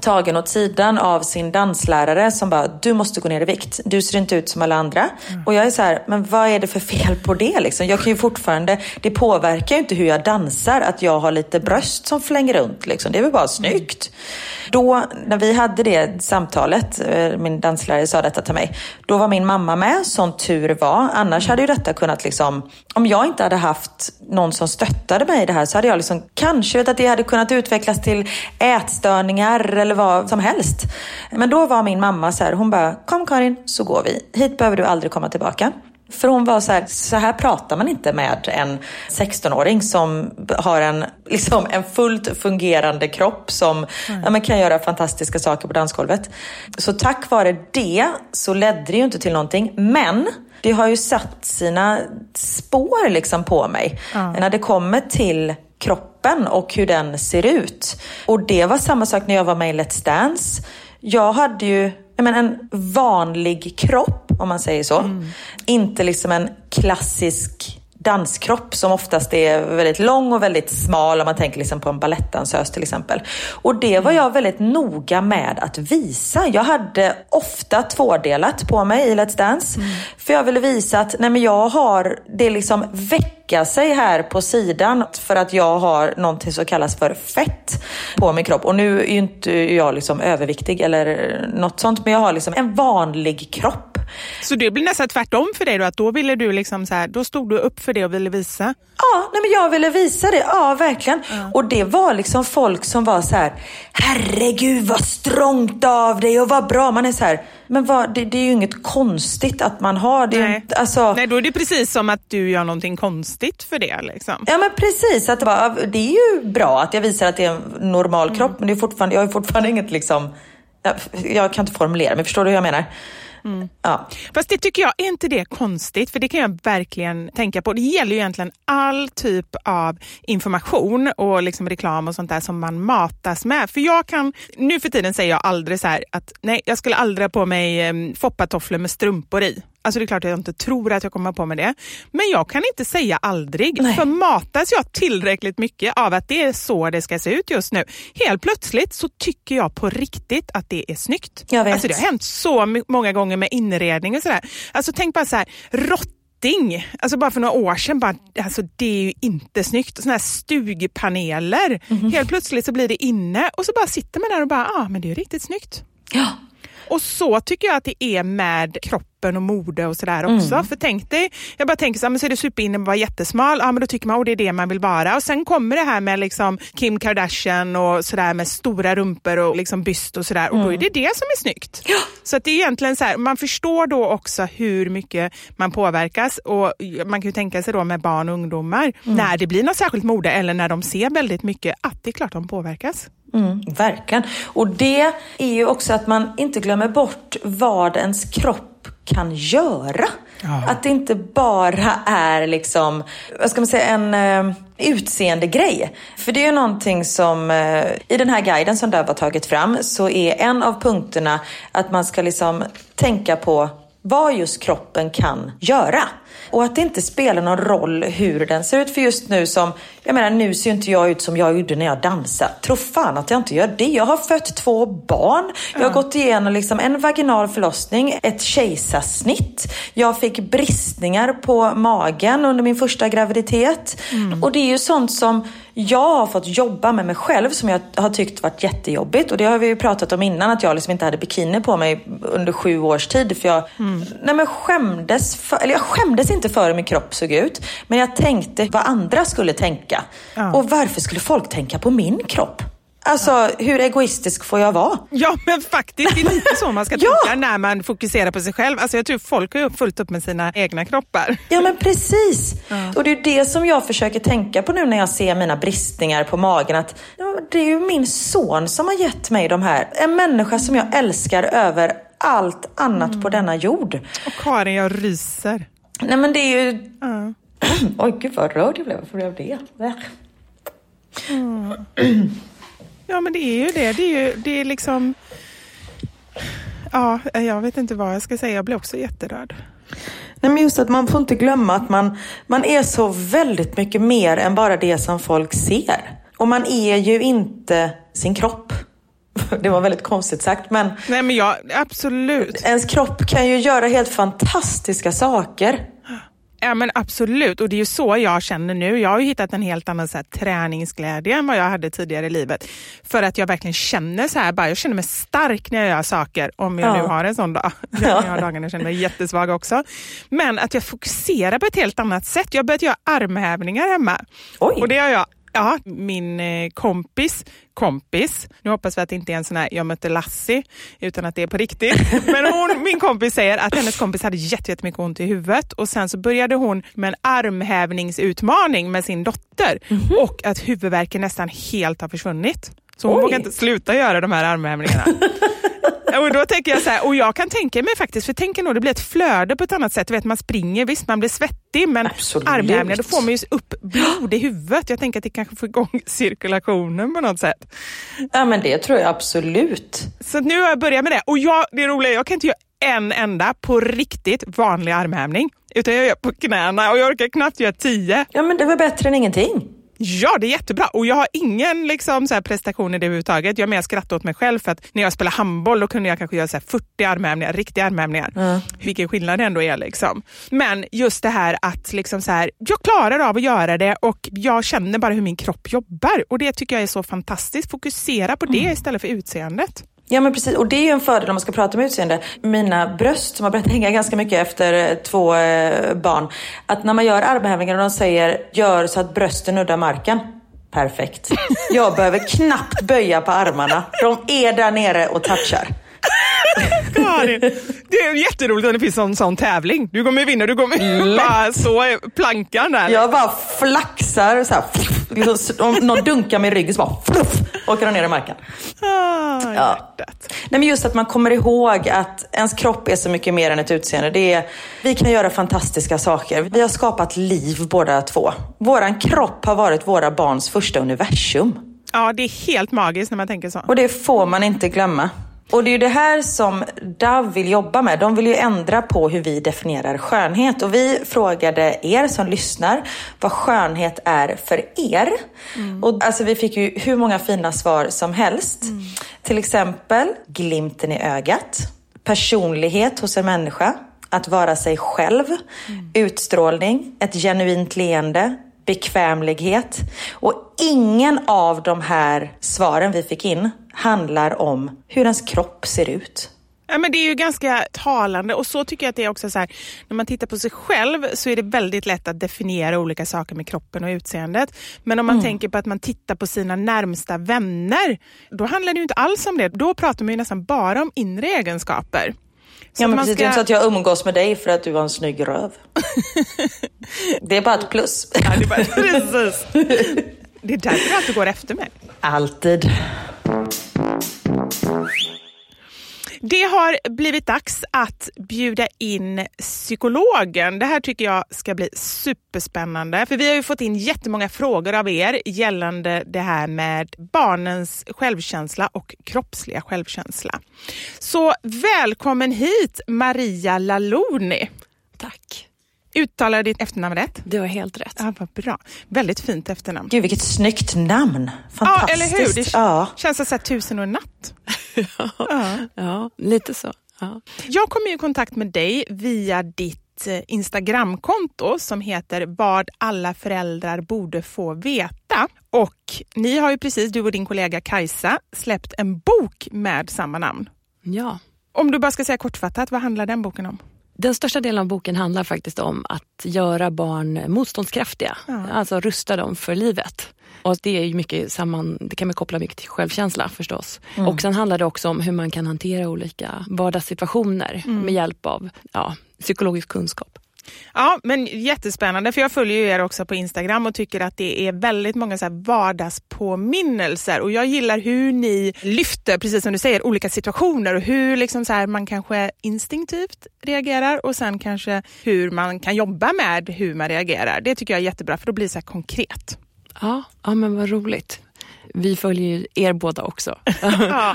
tagen åt sidan av sin danslärare som bara, du måste gå ner i vikt. Du ser inte ut som alla andra. Mm. Och jag är så här, men vad är det för fel på det liksom? Jag kan ju fortfarande, det påverkar ju inte hur jag dansar att jag har lite bröst som flänger runt liksom. Det är väl bara snyggt. Mm. Då, när vi hade det samtalet, eh, min danslärare sa detta till mig, då var min mamma med, som tur var. Annars hade ju detta kunnat liksom, om jag inte hade haft någon som stöttade mig i det här så hade jag liksom, kanske vet att det hade kunnat utvecklas till ätstörningar eller vad som helst. Men då var min mamma så här, hon bara, kom Karin så går vi. Hit behöver du aldrig komma tillbaka. För hon var så här, så här pratar man inte med en 16-åring som har en, liksom en fullt fungerande kropp som mm. ja, man kan göra fantastiska saker på dansgolvet. Så tack vare det så ledde det ju inte till någonting. Men det har ju satt sina spår liksom på mig. Mm. När det kommer till kroppen och hur den ser ut. Och det var samma sak när jag var med i Let's Dance. Jag hade ju menar, en vanlig kropp, om man säger så. Mm. Inte liksom en klassisk danskropp som oftast är väldigt lång och väldigt smal om man tänker liksom på en balettdansös till exempel. Och det var jag väldigt noga med att visa. Jag hade ofta tvådelat på mig i Let's Dance. Mm. För jag ville visa att nej men jag har det liksom väcka sig här på sidan för att jag har någonting som kallas för fett på min kropp. Och nu är ju inte jag liksom överviktig eller något sånt men jag har liksom en vanlig kropp så det blir nästan tvärtom för dig då? Att då ville du liksom så här, då stod du upp för det och ville visa? Ja, nej men jag ville visa det. Ja, verkligen. Ja. Och det var liksom folk som var så här, herregud vad strångt av dig och vad bra. Man är så här, men vad, det, det, är ju inget konstigt att man har det. Nej. Alltså, nej, då är det precis som att du gör någonting konstigt för det. Liksom. Ja, men precis. Att det, bara, det är ju bra att jag visar att det är en normal mm. kropp, men det är fortfarande, jag har fortfarande inget liksom... Jag, jag kan inte formulera men förstår du hur jag menar? Mm. Ja. Fast det tycker jag, är inte det konstigt? För det kan jag verkligen tänka på. Det gäller ju egentligen all typ av information och liksom reklam och sånt där som man matas med. För jag kan, nu för tiden säger jag aldrig så här att nej, jag skulle aldrig ha på mig um, foppatofflor med strumpor i. Alltså det är klart att jag inte tror att jag kommer på med det. Men jag kan inte säga aldrig. Nej. För matas jag tillräckligt mycket av att det är så det ska se ut just nu. Helt plötsligt så tycker jag på riktigt att det är snyggt. Jag vet. Alltså det har hänt så många gånger med inredning och sådär. Alltså tänk bara så här, rotting. Alltså bara för några år sedan, bara, alltså det är ju inte snyggt. Sådana här stugpaneler. Mm -hmm. Helt plötsligt så blir det inne och så bara sitter man där och bara, ja ah, men det är riktigt snyggt. Ja. Och så tycker jag att det är med kroppen och mode och sådär också. Mm. För tänk dig, jag bara tänker så här, men så är det superinne att vara jättesmal, ja men då tycker man att det är det man vill vara. Och sen kommer det här med liksom Kim Kardashian och sådär med stora rumpor och liksom byst och sådär. Och då är det det som är snyggt. Ja. Så att det är egentligen så här, man förstår då också hur mycket man påverkas och man kan ju tänka sig då med barn och ungdomar, mm. när det blir något särskilt mode eller när de ser väldigt mycket, att det är klart de påverkas. Mm, verkligen. Och det är ju också att man inte glömmer bort vad ens kropp kan göra. Ja. Att det inte bara är liksom, vad ska man säga, en uh, utseendegrej. För det är ju någonting som, uh, i den här guiden som Döv har tagit fram, så är en av punkterna att man ska liksom tänka på vad just kroppen kan göra. Och att det inte spelar någon roll hur den ser ut. För just nu som, jag menar nu ser inte jag ut som jag gjorde när jag dansade. Tro fan att jag inte gör det. Jag har fött två barn. Jag har gått igenom liksom en vaginal förlossning, ett kejsarsnitt. Jag fick bristningar på magen under min första graviditet. Mm. Och det är ju sånt som jag har fått jobba med mig själv som jag har tyckt varit jättejobbigt. Och det har vi ju pratat om innan, att jag liksom inte hade bikini på mig under sju års tid. För jag mm. nej men skämdes, för, eller jag skämdes inte för hur min kropp såg ut. Men jag tänkte vad andra skulle tänka. Ja. Och varför skulle folk tänka på min kropp? Alltså, hur egoistisk får jag vara? Ja, men faktiskt. Det är lite så man ska Ja. tänka när man fokuserar på sig själv. Alltså, jag tror folk har fullt upp med sina egna kroppar. Ja men precis. Och det är det som jag försöker tänka på nu när jag ser mina bristningar på magen. Att ja, det är ju min son som har gett mig de här. En människa som jag älskar över allt annat på denna jord. Och Karin, jag ryser. Nej men det är ju... Oj gud vad rörd jag blev. Varför blev jag det? Ja, men det är ju det. Det är, ju, det är liksom... Ja, jag vet inte vad jag ska säga. Jag blir också jätterörd. Nej, men just att man får inte glömma att man, man är så väldigt mycket mer än bara det som folk ser. Och man är ju inte sin kropp. Det var väldigt konstigt sagt, men Nej, men jag, absolut. ens kropp kan ju göra helt fantastiska saker. Ja men absolut och det är ju så jag känner nu. Jag har ju hittat en helt annan så här, träningsglädje än vad jag hade tidigare i livet. För att jag verkligen känner så här, bara, jag känner mig stark när jag gör saker. Om jag Ja. nu har en sån dag. Jag har dagar när jag känner mig jättesvag också. Men att jag fokuserar på ett helt annat sätt. Jag har börjat göra armhävningar hemma. Oj. Och det har jag Ja, min eh, kompis kompis, nu hoppas vi att det inte är en sån här jag mötte Lassie, utan att det är på riktigt. Men hon, min kompis säger att hennes kompis hade jätte- jättemycket ont i huvudet och sen så började hon med en armhävningsutmaning med sin dotter och att huvudvärken nästan helt har försvunnit. Så hon Oj. vågar inte sluta göra de här armhävningarna. Och då tänker jag så här, och jag kan tänka mig faktiskt, för tänk nog det blir ett flöde på ett annat sätt. Du vet, man springer, visst man blir svettig, men armhävningar, då får man ju upp blod i huvudet. Jag tänker att det kanske får igång cirkulationen på något sätt. Ja, men det tror jag absolut. Så nu har jag börjat med det. Och jag, det roliga är jag kan inte göra en enda på riktigt vanlig armhävning. Utan jag gör på knäna och jag orkar knappt göra tio. Ja, men det var bättre än ingenting. Ja, det är jättebra. Och jag har ingen liksom, så här, prestation i det överhuvudtaget. Jag mer skrattar åt mig själv för att när jag spelade handboll då kunde jag kanske göra så här, 40 armhävningar, riktiga armhävningar. Vilken skillnad det ändå är. Liksom. Men just det här att liksom, så här, jag klarar av att göra det och jag känner bara hur min kropp jobbar. Och det tycker jag är så fantastiskt. Fokusera på det istället för utseendet. Ja men precis, och det är ju en fördel om man ska prata om utseende. Mina bröst som har börjat hänga ganska mycket efter eh, två eh, barn. Att när man gör armhävningar och de säger gör så att brösten nuddar marken. Perfekt. Jag behöver knappt böja på armarna. De är där nere och touchar. Karin, det är jätteroligt att det finns en sån tävling. Du kommer vinna, du kommer bara så plankan där. Jag bara flaxar så här. liksom, Om någon dunkar mig i ryggen så bara fluff, åker de ner i marken. Ah, Ja. Nej, men just att man kommer ihåg att ens kropp är så mycket mer än ett utseende. Det är, vi kan göra fantastiska saker. Vi har skapat liv båda två. Våran kropp har varit våra barns första universum. Ja, det är helt magiskt när man tänker så. Och det får man inte glömma. Och det är ju det här som Dove vill jobba med. De vill ju ändra på hur vi definierar skönhet. Och vi frågade er som lyssnar vad skönhet är för er. Och alltså vi fick ju hur många fina svar som helst. Till exempel glimten i ögat, personlighet hos en människa, att vara sig själv, utstrålning, ett genuint leende, bekvämlighet. Och ingen av de här svaren vi fick in handlar om hur ens kropp ser ut. Ja, men det är ju ganska talande och så tycker jag att det är också så här, när man tittar på sig själv så är det väldigt lätt att definiera olika saker med kroppen och utseendet. Men om man tänker på att man tittar på sina närmsta vänner, då handlar det ju inte alls om det. Då pratar man ju nästan bara om inre egenskaper. Ja, men precis. Det är inte så att jag umgås med dig för att du har en snygg röv. det är bara ett plus. Ja, det, är bara, precis. det är därför du alltid går efter mig. Alltid. Det har blivit dags att bjuda in psykologen. Det här tycker jag ska bli superspännande. För vi har ju fått in jättemånga frågor av er gällande det här med barnens självkänsla och kroppsliga självkänsla. Så välkommen hit Maria Laloni. Tack. Uttalar ditt efternamn rätt? Du har helt rätt. Ja, vad bra. Väldigt fint efternamn. Gud, vilket snyggt namn. Ja, Fantastiskt. eller hur? Det Ja. känns som så här tusen och en natt. Ja, lite så. Ja. Jag kom i kontakt med dig via ditt eh, Instagramkonto som heter Vad alla föräldrar borde få veta. Och ni har ju precis, du och din kollega Kajsa, släppt en bok med samma namn. ja. Om du bara ska säga kortfattat, vad handlar den boken om? Den största delen av boken handlar faktiskt om att göra barn motståndskraftiga. Alltså rusta dem för livet. Och det är ju mycket samman, det kan man koppla mycket till självkänsla förstås. Och sen handlar det också om hur man kan hantera olika vardagssituationer med hjälp av ja, psykologisk kunskap. Ja, men jättespännande för jag följer ju er också på Instagram och tycker att det är väldigt många så här vardagspåminnelser och jag gillar hur ni lyfter, precis som du säger, olika situationer och hur liksom så här man kanske instinktivt reagerar och sen kanske hur man kan jobba med hur man reagerar. Det tycker jag är jättebra för då blir det så här konkret. Ja, ja men vad roligt. Vi följer ju er båda också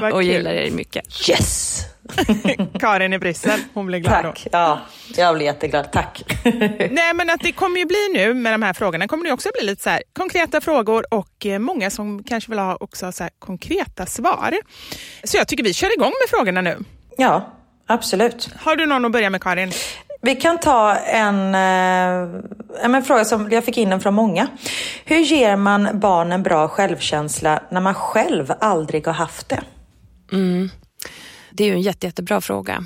vad och kul. gillar er mycket. Yes! Karin i Bryssel, hon blir glad då. Tack. Ja, jag blir jätteglad. Tack. Nej, men att det kommer ju bli nu med de här frågorna, kommer det också bli lite så här, konkreta frågor och eh, många som kanske vill ha också så här, konkreta svar. Så jag tycker vi kör igång med frågorna nu. Ja, absolut. Har du någon att börja med Karin? Vi kan ta en, eh, en fråga som jag fick in den från många. Hur ger man barnen bra självkänsla när man själv aldrig har haft det? Det är ju en jätte, jättebra fråga.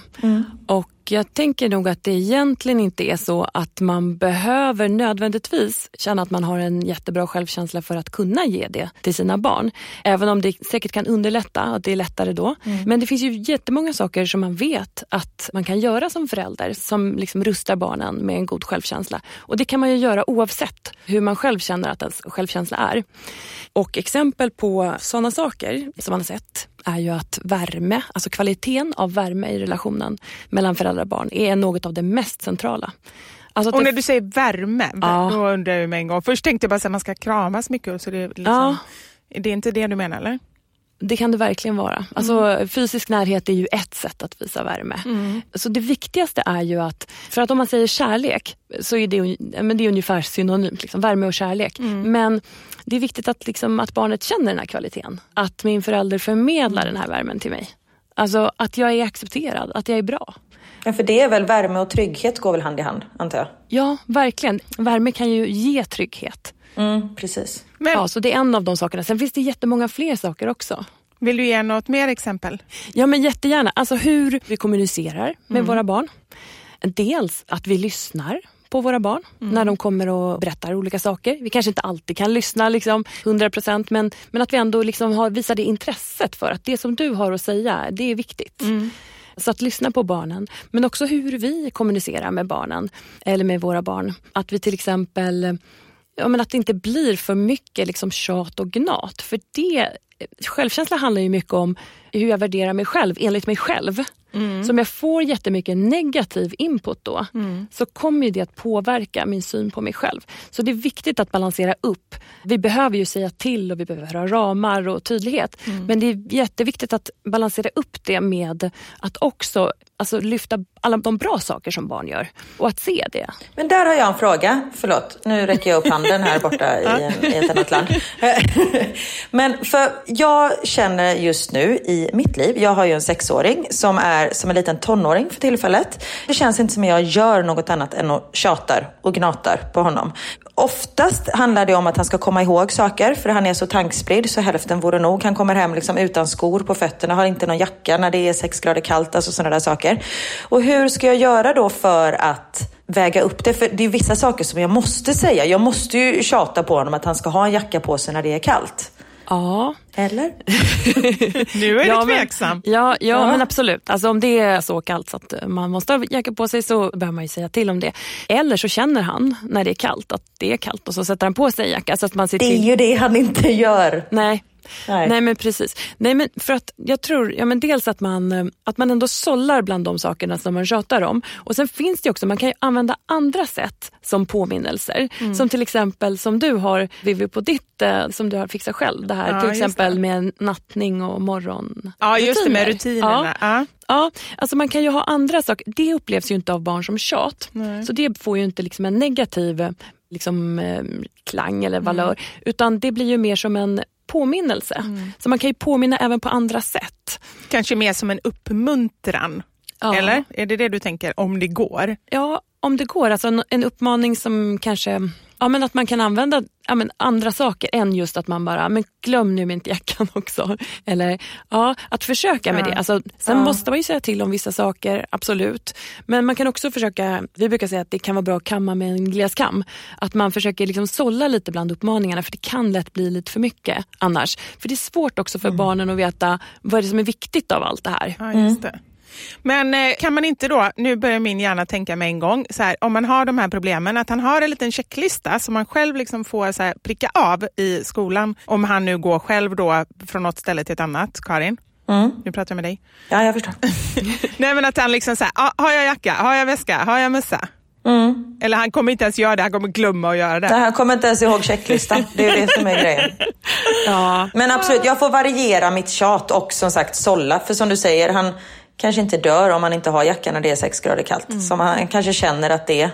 Och jag tänker nog att det egentligen inte är så att man behöver nödvändigtvis känna att man har en jättebra självkänsla för att kunna ge det till sina barn. Även om det säkert kan underlätta, att det är lättare då. Men det finns ju jättemånga saker som man vet att man kan göra som förälder som liksom rustar barnen med en god självkänsla. Och det kan man ju göra oavsett hur man själv känner att ens självkänsla är. Och exempel på sådana saker som man har sett är ju att värme, alltså kvaliteten av värme i relationen mellan föräldrar och barn är något av det mest centrala. Alltså Och när du säger värme, Ja. då undrar jag med en gång. Först tänkte jag bara att man ska kramas mycket. Så det, är liksom, Ja. det är inte det du menar eller? Det kan det verkligen vara. Alltså, Fysisk närhet är ju ett sätt att visa värme. Så det viktigaste är ju att, för att om man säger kärlek så är det, men det är ungefär synonymt, liksom, värme och kärlek. Men det är viktigt att, liksom, att barnet känner den här kvaliteten. Att min förälder förmedlar den här värmen till mig. Alltså att jag är accepterad, att jag är bra. Ja, för det är väl värme och trygghet går väl hand i hand, antar jag? Ja, verkligen. Värme kan ju ge trygghet. Mm, precis. Men Ja, så det är en av de sakerna. Sen finns det jättemånga fler saker också. vill du ge något mer exempel? Ja men jättegärna. Alltså hur vi kommunicerar med våra barn. Dels att vi lyssnar på våra barn när de kommer och berättar olika saker. Vi kanske inte alltid kan lyssna liksom 100% men, men att vi ändå liksom har, visar det intresset för att det som du har att säga, det är viktigt. Så att lyssna på barnen, men också hur vi kommunicerar med barnen eller med våra barn. Att vi till exempel Ja, men att det inte blir för mycket liksom tjat och gnat. För det, självkänsla handlar ju mycket om hur jag värderar mig själv enligt mig själv. Så om jag får jättemycket negativ input då så kommer det att påverka min syn på mig själv. Så det är viktigt att balansera upp. Vi behöver ju säga till och vi behöver ha ramar och tydlighet. Men det är jätteviktigt att balansera upp det med att också alltså, lyfta alla de bra saker som barn gör och att se det. Men där har jag en fråga. Förlåt, nu räcker jag upp handen här borta i, en, i ett annat land. Men för jag känner just nu i mitt liv, jag har ju en sexåring som är som en liten tonåring för tillfället. Det känns inte som jag gör något annat än att tjatar och gnatar på honom. Oftast handlar det om att han ska komma ihåg saker för han är så tankspridd så hälften vore nog. Han kommer hem liksom utan skor på fötterna, har inte någon jacka när det är sex grader kallt, alltså sådana där saker. Och hur ska jag göra då för att väga upp det? För det är vissa saker som jag måste säga. Jag måste ju tjata på honom att han ska ha en jacka på sig när det är kallt. Ja, Eller? Nu är ja, du men- tveksam. Ja, ja, men absolut. Alltså, om det är så kallt så att man måste ha jacka på sig så behöver man ju säga till om det. Eller så känner han när det är kallt att det är kallt och så sätter han på sig en jacka. Så att man ser Det är ju det han inte gör. Nej. Nej. Nej. men precis. Nej men för att jag tror, ja men dels att man, eh, att man ändå sållar bland de sakerna som man tjatar om. Och sen finns det också, man kan ju använda andra sätt som påminnelser. Mm. Som till exempel som du har Vivi på ditt, eh, som du har fixat själv. Det här Ja, till exempel det. med nattning och morgon. Ja, just det med rutiner. rutinerna. Ja. Ja, alltså man kan ju ha andra saker. Det upplevs ju inte av barn som tjat. Nej. Så det får ju inte liksom en negativ eh, liksom, eh, klang eller valör. Utan det blir ju mer som en påminnelse. Så man kan ju påminna även på andra sätt. Kanske mer som en uppmuntran. Ja. Eller? Är det det du tänker, om det går? Ja, om det går. Alltså en, en uppmaning som kanske... Ja, men att man kan använda ja, men andra saker än just att man bara, men glöm nu inte jackan också. Eller ja, att försöka med Ja. det. Alltså, sen Ja. måste man ju säga till om vissa saker, absolut. Men man kan också försöka, vi brukar säga att det kan vara bra att kamma med en gläskam. Att man försöker liksom sålla lite bland uppmaningarna för det kan lätt bli lite för mycket annars. För det är svårt också för barnen att veta vad är det som är viktigt av allt det här. Ja, just det. Men eh, kan man inte då, nu börjar min hjärna tänka med en gång, så här, om man har de här problemen, att han har en liten checklista som man själv liksom får så här, pricka av i skolan, om han nu går själv då från något ställe till ett annat. Karin, Mm. nu pratar jag med dig. Ja, jag förstår. Nej men att han liksom så här, ah, har jag jacka, har jag väska, har jag mössa? Mm. Eller han kommer inte ens göra det, han kommer glömma att göra det. Nej, han kommer inte ens ihåg checklistan. Det är det som är grejen. Ja. Men absolut, jag får variera mitt tjat och som sagt sålla. För som du säger, han kanske inte dör om han inte har jackan när det är sex grader kallt. Som han kanske känner att det är,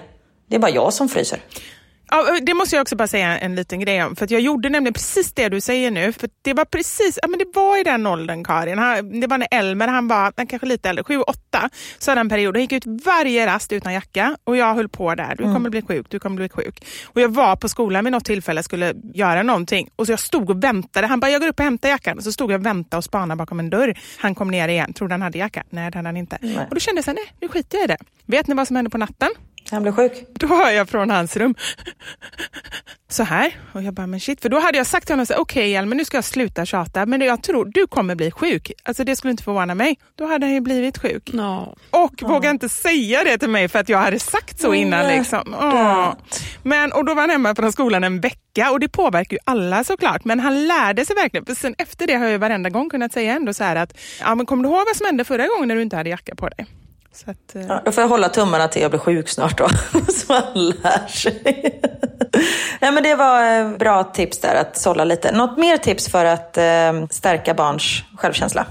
det är bara jag som fryser. Ja, det måste jag också bara säga en liten grej om. För jag gjorde nämligen precis det du säger nu. För det var precis, ja men det var i den åldern Karin. Han, det var när Elmer, han var han kanske lite äldre, sju, åtta. Så hade han period, han gick ut varje rast utan jacka. Och jag höll på där, du kommer bli sjuk, du kommer bli sjuk. Och jag var på skolan vid något tillfälle, skulle göra någonting. Och så jag stod och väntade. Han bara, jag går upp och hämtar jackan. Och så stod jag och väntade och spanade bakom en dörr. Han kom ner igen, trodde han hade jacka. Nej, det hade han inte. Nej. Och då kände jag så här, nej, nu skiter jag i det. Vet ni vad som hände på natten? Han blir sjuk. Då hör jag från hans rum så här. Och jag bara, men shit. För då hade jag sagt till honom, okej Elmer nu ska jag sluta tjata, men jag tror du kommer bli sjuk. Alltså det skulle inte förvåna mig. Då hade han ju blivit sjuk. Ja. Och vågade inte säga det till mig för att jag hade sagt så innan. Liksom. Åh. Men, och då var han hemma från skolan en vecka och det påverkar ju alla såklart. Men han lärde sig verkligen. För sen efter det har jag varenda gång kunnat säga ändå så här att, ja men kommer du ihåg vad som hände förra gången när du inte hade jacka på dig? Så att, eh, Ja, då får jag hålla tummarna till jag blir sjuk snart då. Så han lär sig. Nej, men det var eh, bra tips där att sålla lite. Något mer tips för att eh, stärka barns självkänsla?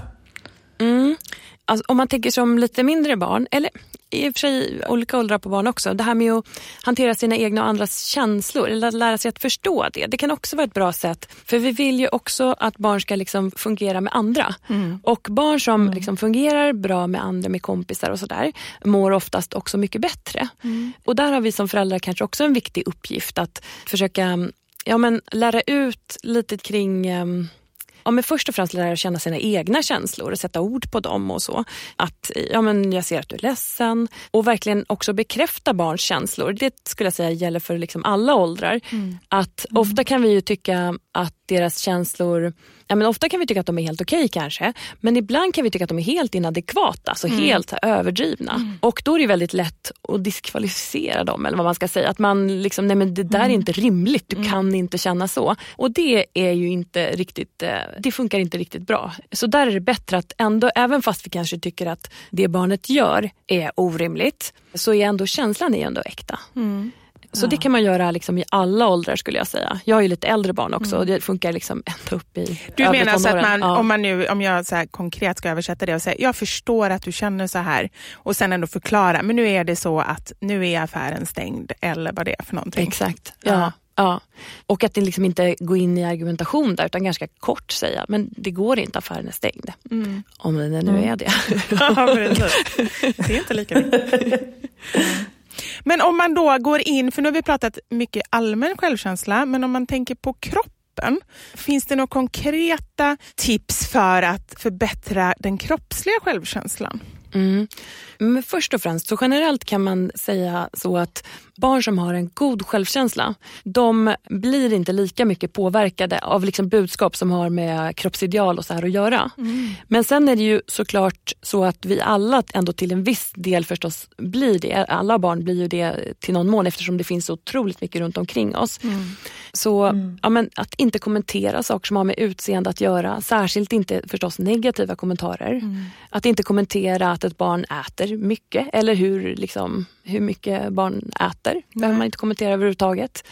Alltså, om man tänker som lite mindre barn, eller i och för sig olika åldrar på barn också. Det här med att hantera sina egna och andras känslor, eller lära sig att förstå det. Det kan också vara ett bra sätt. För vi vill ju också att barn ska liksom fungera med andra. Och barn som liksom fungerar bra med andra, med kompisar och sådär, mår oftast också mycket bättre. Och där har vi som föräldrar kanske också en viktig uppgift att försöka ja, men, lära ut lite kring ehm, Ja, men först och främst lära känna sina egna känslor och sätta ord på dem och så. Att ja, men jag ser att du är ledsen och verkligen också bekräfta barns känslor. Det skulle jag säga gäller för liksom alla åldrar. Att Ofta kan vi ju tycka att deras känslor, ja, men ofta kan vi tycka att de är helt okej kanske, men ibland kan vi tycka att de är helt inadekvata, alltså helt så här överdrivna. Och då är det väldigt lätt att diskvalificera dem, eller vad man ska säga. Att man liksom, nej men det där är inte rimligt, du kan inte känna så. Och det är ju inte riktigt, eh, det funkar inte riktigt bra. Så där är det bättre att ändå, även fast vi kanske tycker att det barnet gör är orimligt, så är ändå känslan är ändå äkta. Så det kan man göra liksom i alla åldrar skulle jag säga. Jag har ju lite äldre barn också och det funkar liksom ända upp i Du menar så att man, Ja. om, man nu, om jag så konkret ska översätta det och säga, jag förstår att du känner så här och sen ändå förklara, men nu är det så att nu är affären stängd eller vad det är för någonting. Exakt. Ja. Ja. Ja. Och att det liksom inte gå in i argumentation där utan ganska kort säga, men det går inte, affären är stängd. Om den nu är det. Ja, precis. det är inte lika viktigt. Men om man då går in, för nu har vi pratat mycket allmän självkänsla, men om man tänker på kroppen, finns det några konkreta tips för att förbättra den kroppsliga självkänslan? Mm. Men först och främst, så generellt kan man säga så att barn som har en god självkänsla, de blir inte lika mycket påverkade av liksom budskap som har med kroppsideal och så här att göra. Men sen är det ju såklart så att vi alla ändå till en viss del förstås blir det. Alla barn blir ju det till någon mån eftersom det finns så otroligt mycket runt omkring oss. Så ja, men att inte kommentera saker som har med utseende att göra, särskilt inte förstås negativa kommentarer. Att inte kommentera att ett barn äter mycket eller hur, liksom, hur mycket barn äter. behöver man inte kommentera överhuvudtaget.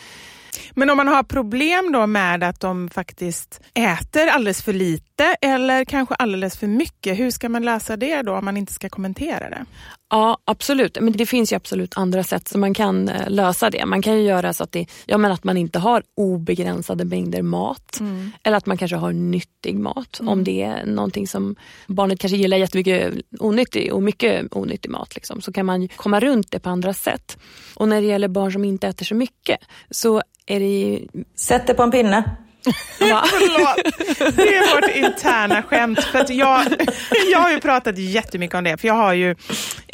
Men om man har problem då med att de faktiskt äter alldeles för lite eller kanske alldeles för mycket, hur ska man lösa det då om man inte ska kommentera det? Ja, absolut. Men det finns ju absolut andra sätt som man kan eh, lösa det. Man kan ju göra så att, det, ja, men att man inte har obegränsade mängder mat. Eller att man kanske har nyttig mat. Om det är någonting som barnet kanske gillar jättemycket onyttig och mycket onyttig mat. Liksom, så kan man ju komma runt det på andra sätt. Och när det gäller barn som inte äter så mycket så är det... Sätt det på en pinne. Förlåt. Det är vårt interna skämt. För att jag, jag har ju pratat jättemycket om det, för jag har ju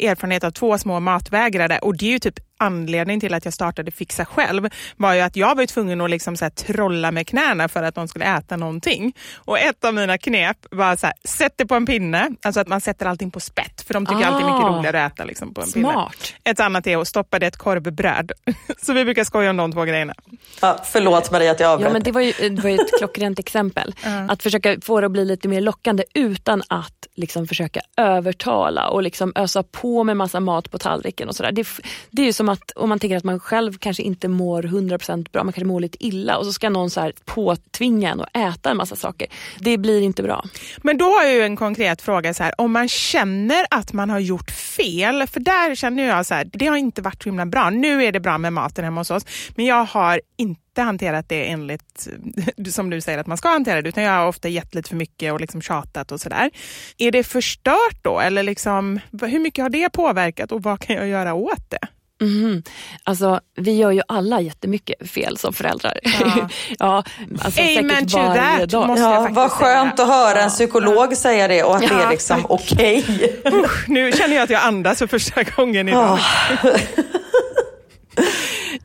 erfarenhet av två små matvägrare och det är ju typ anledningen till att jag startade Fixa själv var ju att jag var tvungen att liksom så här trolla med knäna för att de skulle äta någonting. Och ett av mina knep var så här, sätt det på en pinne, alltså att man sätter allting på spett för de tycker Ah. alltid mycket roligare att äta liksom, på en pinne. Smart. Ett annat är att stoppa det i ett korvbröd. Så vi brukar skoja om de två grejerna. Ja, förlåt Maria att jag avbröt. Ja, men det var ju, det var ju ett klockrent exempel. Att försöka få det att bli lite mer lockande utan att liksom försöka övertala och liksom ösa på med massa mat på tallriken och sådär. Det, det är ju som att om man tänker att man själv kanske inte mår 100% bra, man kanske mår lite illa och så ska någon så här påtvinga en att äta en massa saker. Det blir inte bra. Men då har jag ju en konkret fråga. Så här, om man känner att man har gjort fel, för där känner jag så här, det har inte varit så himla bra. Nu är det bra med maten hemma hos oss, men jag har inte hanterat det enligt, eh, som du säger att man ska hantera det, utan jag har ofta gett lite för mycket och liksom tjatat och sådär. Är det förstört då? Eller liksom, hur mycket har det påverkat och vad kan jag göra åt det? Mhm. Alltså, vi gör ju alla jättemycket fel som föräldrar. Ja. ja, alltså, Amen to that, dag. måste jag Ja, vad skönt säga. att höra en Ja. psykolog säga det och att det Ja, är liksom okej. Usch, nu känner jag att jag andas för första gången idag.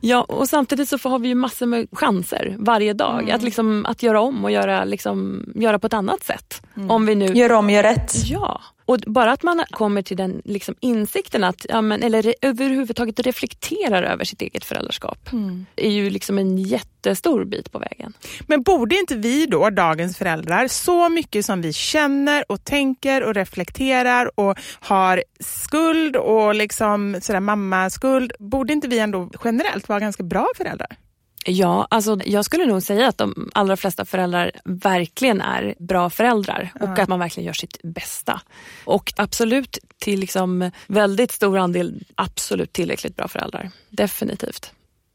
Ja, och samtidigt så får- har vi ju massor med chanser varje dag Mm. att, liksom, att göra om och göra, liksom, göra på ett annat sätt. Mm. Om vi nu... Gör om, gör rätt. Ja, och bara att man kommer till den liksom, insikten att, ja, men, eller re, överhuvudtaget reflekterar över sitt eget föräldraskap Mm. är ju liksom en jättestor bit på vägen. Men borde inte vi då, dagens föräldrar, så mycket som vi känner och tänker och reflekterar och har skuld och liksom sådär mammaskuld, borde inte vi ändå generellt vara ganska bra föräldrar? Ja, alltså jag skulle nog säga att de allra flesta föräldrar verkligen är bra föräldrar och att man verkligen gör sitt bästa. Och absolut till liksom väldigt stor andel absolut tillräckligt bra föräldrar. Definitivt.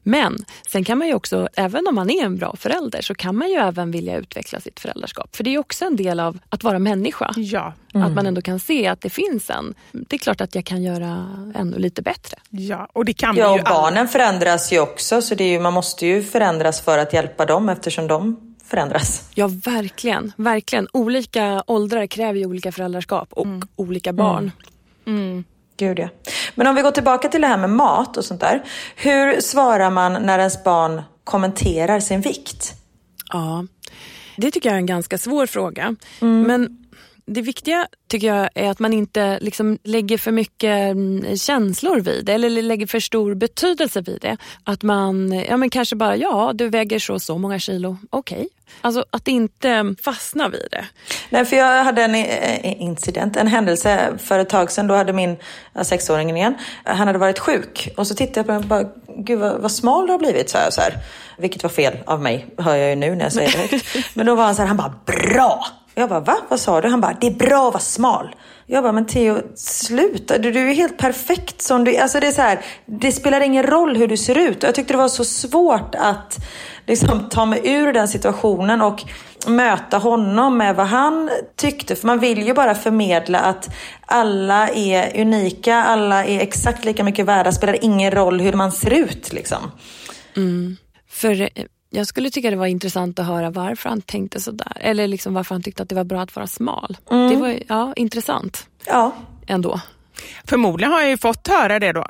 Men sen kan man ju också, även om man är en bra förälder, så kan man ju även vilja utveckla sitt föräldraskap. För det är också en del av att vara människa. Ja. Att man ändå kan se att det finns en. Det är klart att jag kan göra ännu lite bättre. Ja, och det kan Ja, och ju alla. barnen förändras ju också så det är ju, man måste ju förändras för att hjälpa dem eftersom de förändras. Ja, verkligen. verkligen. Olika åldrar kräver ju olika föräldraskap och olika barn. Gud ja. Men om vi går tillbaka till det här med mat och sånt där. Hur svarar man när ens barn kommenterar sin vikt? Ja, det tycker jag är en ganska svår fråga. Men det viktiga tycker jag är att man inte liksom lägger för mycket mm, känslor vid det eller lägger för stor betydelse vid det. Att man ja, men kanske bara, ja du väger så så många kilo, okej. Alltså att inte fastna vid det. Nej, för jag hade en eh, incident, en händelse för ett tag sedan. Då hade min sexåring igen, han hade varit sjuk. Och så tittade jag på honom och bara, gud vad, vad smal du har blivit, sa jag så här. Vilket var fel av mig, hör jag ju nu när jag säger det högt. Men då var han så här, han bara, bra! Jag bara, va? Vad sa du? Han bara, det är bra att vara smal. Jag bara, men Theo, sluta. Du, du är helt perfekt som du Alltså det är så här, det spelar ingen roll hur du ser ut. Jag tyckte det var så svårt att liksom ta mig ur den situationen och möta honom med vad han tyckte. För man vill ju bara förmedla att alla är unika, alla är exakt lika mycket värda. spelar ingen roll hur man ser ut liksom. Mm. För eh, jag skulle tycka det var intressant att höra varför han tänkte sådär. Eller liksom varför han tyckte att det var bra att vara smal. Det var ja, intressant Ja, ändå. Förmodligen har jag ju fått höra det då.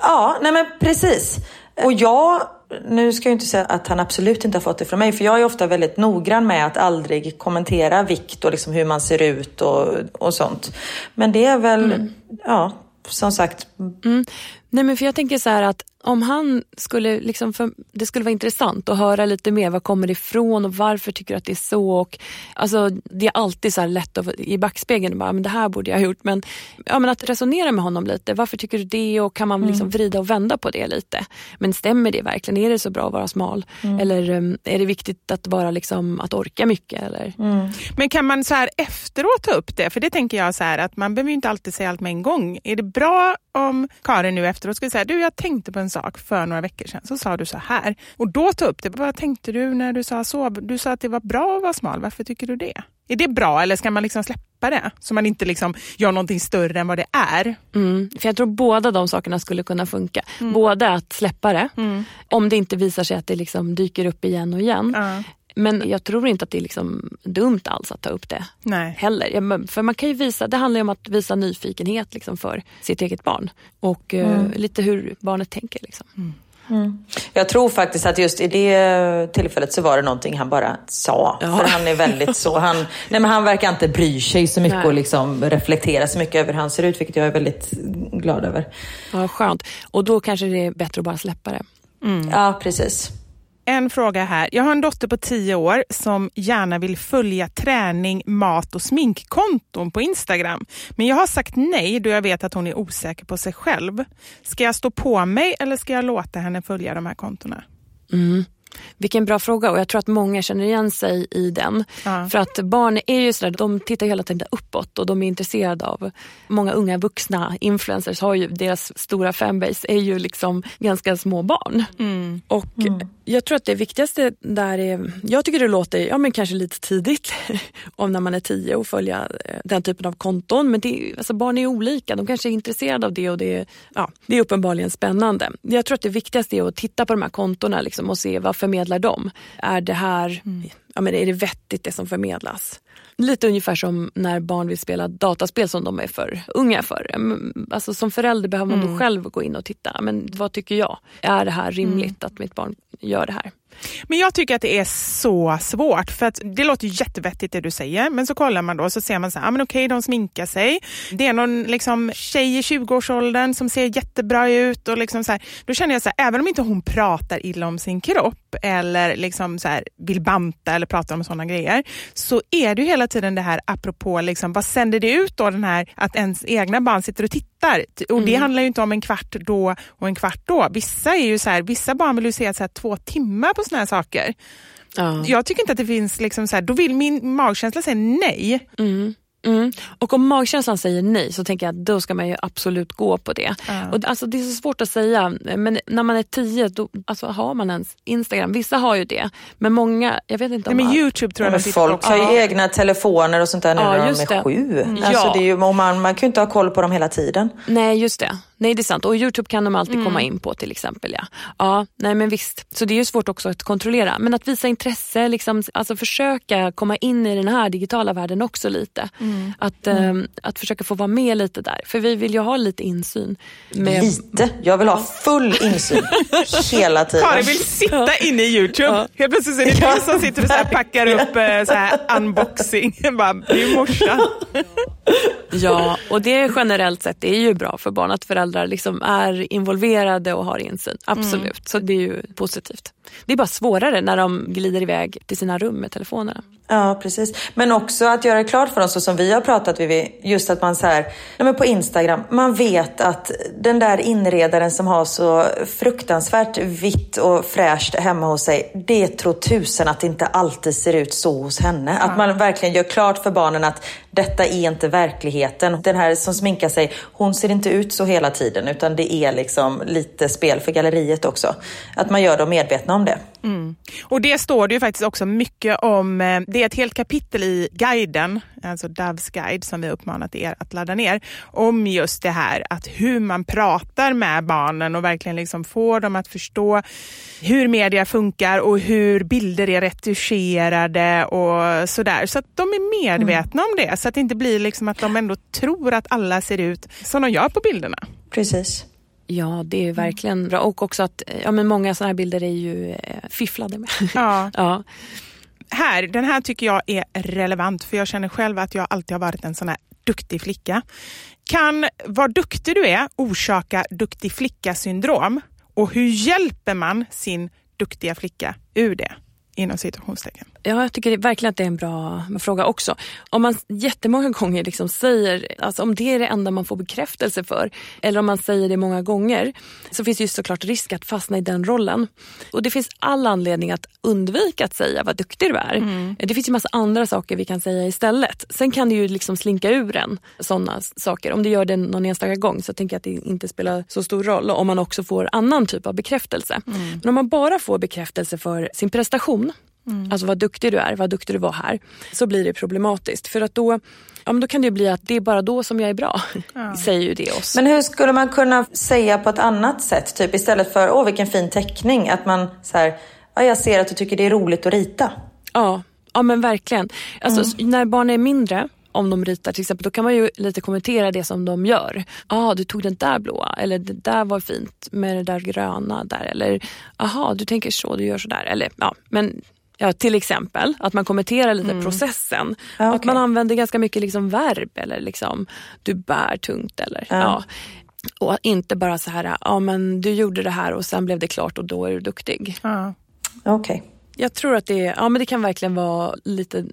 Ja, nej men precis. Och jag, nu ska jag inte säga att han absolut inte har fått det från mig, för jag är ofta väldigt noggrann med att aldrig kommentera vikt och liksom hur man ser ut och, och sånt. Men det är väl, ja, som sagt, Nej men för jag tänker så att om han skulle, liksom för, det skulle vara intressant att höra lite mer, var kommer det ifrån och varför tycker du att det är så? Och, alltså, det är alltid så här lätt att, i backspegeln bara, men det här borde jag ha gjort. Men, ja, men att resonera med honom lite, varför tycker du det? Och kan man liksom vrida och vända på det lite? Men stämmer det verkligen? Är det så bra att vara smal? Eller um, är det viktigt att, vara liksom, att orka mycket? Eller? Men kan man så här efteråt ta upp det? För det tänker jag så här att man behöver inte alltid säga allt med en gång. Är det bra om Karin nu efteråt skulle säga, du jag tänkte på en sak för några veckor sedan, så sa du så här. Och då ta upp det, vad tänkte du när du sa så? Du sa att det var bra att vara smal, varför tycker du det? Är det bra eller ska man liksom släppa det? Så man inte liksom gör någonting större än vad det är. Mm. För jag tror båda de sakerna skulle kunna funka. Mm. Både att släppa det, om det inte visar sig att det liksom dyker upp igen och igen. Ja. Men jag tror inte att det är liksom dumt alls att ta upp det Nej. heller. För man kan ju visa, det handlar ju om att visa nyfikenhet liksom för sitt eget barn. Och eh, lite hur barnet tänker. Liksom. Jag tror faktiskt att just i det tillfället så var det någonting han bara sa. Ja. För han är väldigt så. Han, nej men han verkar inte bry sig så mycket Nej. och liksom reflektera så mycket över hur han ser ut, vilket jag är väldigt glad över. Ja, skönt. Och då kanske det är bättre att bara släppa det. Ja, precis. En fråga här. Jag har en dotter på tio år som gärna vill följa träning, mat och sminkkonton på Instagram. Men jag har sagt nej då jag vet att hon är osäker på sig själv. Ska jag stå på mig eller ska jag låta henne följa de här kontona? Mm. Vilken bra fråga och jag tror att många känner igen sig i den. Ja. För att barn är ju sådär, de tittar hela tiden uppåt och de är intresserade av, många unga vuxna influencers har ju, deras stora fanbase är ju liksom ganska små barn. Och jag tror att det viktigaste där är, jag tycker det låter, ja men kanske lite tidigt om när man är tio och följa eh, den typen av konton. Men det, alltså barn är olika, de kanske är intresserade av det och det, ja, det är uppenbarligen spännande. Jag tror att det viktigaste är att titta på de här kontona liksom och se vad förmedlar de? Är det här, ja, men är det vettigt det som förmedlas? Lite ungefär som när barn vill spela dataspel som de är för unga för. Mm, Alltså som förälder behöver man då själv gå in och titta. Men vad tycker jag? Är det här rimligt att mitt barn gör det här? Men jag tycker att det är så svårt, för att det låter jättevettigt det du säger, men så kollar man då så ser man så här, ah, men okej de sminkar sig. Det är någon liksom, tjej i 20-årsåldern som ser jättebra ut och liksom så här, då känner jag så här, även om inte hon pratar illa om sin kropp eller liksom så här, vill banta eller prata om sådana grejer, så är det ju hela tiden det här apropå, liksom, vad sänder det ut då den här att ens egna barn sitter och tittar? Och det handlar ju inte om en kvart då och en kvart då. Vissa är ju så här, vissa barn vill ju se så här, två timmar på såna här saker. Ja. Jag tycker inte att det finns, liksom så här, då vill min magkänsla säga nej. Mm. Och om magkänslan säger nej så tänker jag att då ska man ju absolut gå på det. Ja. Och, alltså, det är så svårt att säga, men när man är tio då alltså, har man ens Instagram. Vissa har ju det, men många, jag vet inte Nej, om men alla- Youtube tror jag Men folk har ju Ja. egna telefoner och sånt där nu Ja, när de är det. sju. Mm. Alltså, det är ju, man, man kan ju inte ha koll på dem hela tiden. Nej, just det. Nej, det är sant. Och Youtube kan de alltid Mm. komma in på till exempel. Ja. ja, nej men visst. Så det är ju svårt också att kontrollera. Men att visa intresse, liksom, alltså försöka komma in i den här digitala världen också lite. Mm. Att, ehm, att försöka få vara med lite där. För vi vill ju ha lite insyn. Med, Lite. Jag vill ha full insyn hela tiden. Karin vill sitta inne i Youtube. Helt plötsligt är det du som sitter och så här packar upp eh, så här unboxing. Bara, det är ju morsan. Ja, och det är generellt sett det är ju bra för barn att föräldrar liksom är involverade och har insyn. Absolut, så det är ju positivt. Det är bara svårare när de glider iväg till sina rum med telefonerna. Ja, precis. Men också att göra klart för dem, så som vi har pratat vid, just att man så här, nej men på Instagram, man vet att den där inredaren som har så fruktansvärt vitt och fräscht hemma hos sig, det tror tusen att det inte alltid ser ut så hos henne. Att man verkligen gör klart för barnen att detta är inte verkligheten. Den här som sminkar sig, hon ser inte ut så hela tiden, utan det är liksom lite spel för galleriet också. Att man gör dem medvetna om det. Och det står det ju faktiskt också mycket om. eh, Det är ett helt kapitel i guiden, alltså Doves guide som vi uppmanat er att ladda ner, om just det här att hur man pratar med barnen och verkligen liksom får dem att förstå hur media funkar och hur bilder är retuscherade och sådär. Så att de är medvetna om det, så att det inte blir liksom att de ändå tror att alla ser ut som de gör på bilderna. Precis. Ja, det är verkligen bra. Och också att ja, men många sådana här bilder är ju eh, fifflade med. Ja. ja. här, den här tycker jag är relevant för jag känner själv att jag alltid har varit en sån här duktig flicka. Kan vad duktig du är orsaka duktig flicka-syndrom? Och hur hjälper man sin duktiga flicka ur det? Inom situationstecken. Ja, jag tycker verkligen att det är en bra fråga också. Om man jättemånga gånger liksom säger, alltså om det är det enda man får bekräftelse för, eller om man säger det många gånger, så finns det ju såklart risk att fastna i den rollen. Och det finns all anledning att undvika att säga vad duktig du är. Det finns ju massa andra saker vi kan säga istället. Sen kan det ju liksom slinka ur en sådana saker. Om det gör det någon enstaka gång så tänker jag att det inte spelar så stor roll om man också får annan typ av bekräftelse. Men om man bara får bekräftelse för sin prestation Alltså vad duktig du är, vad duktig du var här. Så blir det problematiskt. För att då, ja, men då kan det bli att det är bara då som jag är bra. Säger ju det oss. Men hur skulle man kunna säga på ett annat sätt? Typ istället för, åh vilken fin teckning. Att man så här, ja, jag ser att du tycker det är roligt att rita. Ja, ja men verkligen. Alltså, När barn är mindre, om de ritar till exempel, då kan man ju lite kommentera det som de gör. Ja, ah, du tog den där blåa, eller det där var fint med det där gröna där. Eller, aha, du tänker så, du gör så där. Eller, ja, men Ja, till exempel att man kommenterar lite processen. Ja, Att okej. man använder ganska mycket liksom verb eller liksom du bär tungt eller ja. Och inte bara så här, ja men du gjorde det här och sen blev det klart och då är du duktig. Ja. Okej. Jag tror att det, ja, men det kan verkligen vara lite,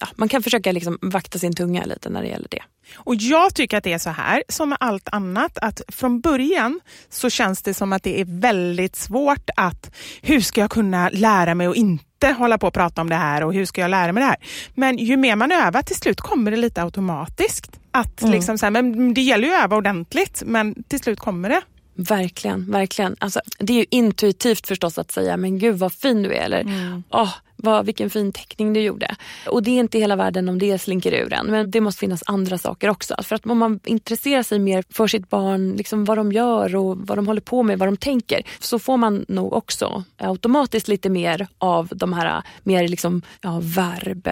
ja, man kan försöka liksom vakta sin tunga lite när det gäller det. Och jag tycker att det är så här, som med allt annat, att från början så känns det som att det är väldigt svårt att, hur ska jag kunna lära mig att inte hålla på och prata om det här och hur ska jag lära mig det här? Men ju mer man övar, till slut kommer det lite automatiskt. Att liksom så här, men det gäller ju att öva ordentligt, men till slut kommer det. Verkligen, verkligen. Alltså, det är ju intuitivt förstås att säga, men gud vad fin du är. Eller, åh, vad, vilken fin teckning du gjorde. Och det är inte hela världen om det slinker ur en. Men det måste finnas andra saker också. För att om man intresserar sig mer för sitt barn, liksom vad de gör och vad de håller på med, vad de tänker. Så får man nog också automatiskt lite mer av de här mer liksom, ja, verb.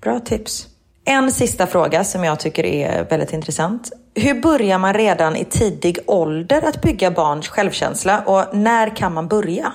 Bra tips. En sista fråga som jag tycker är väldigt intressant. Hur börjar man redan i tidig ålder att bygga barns självkänsla och när kan man börja?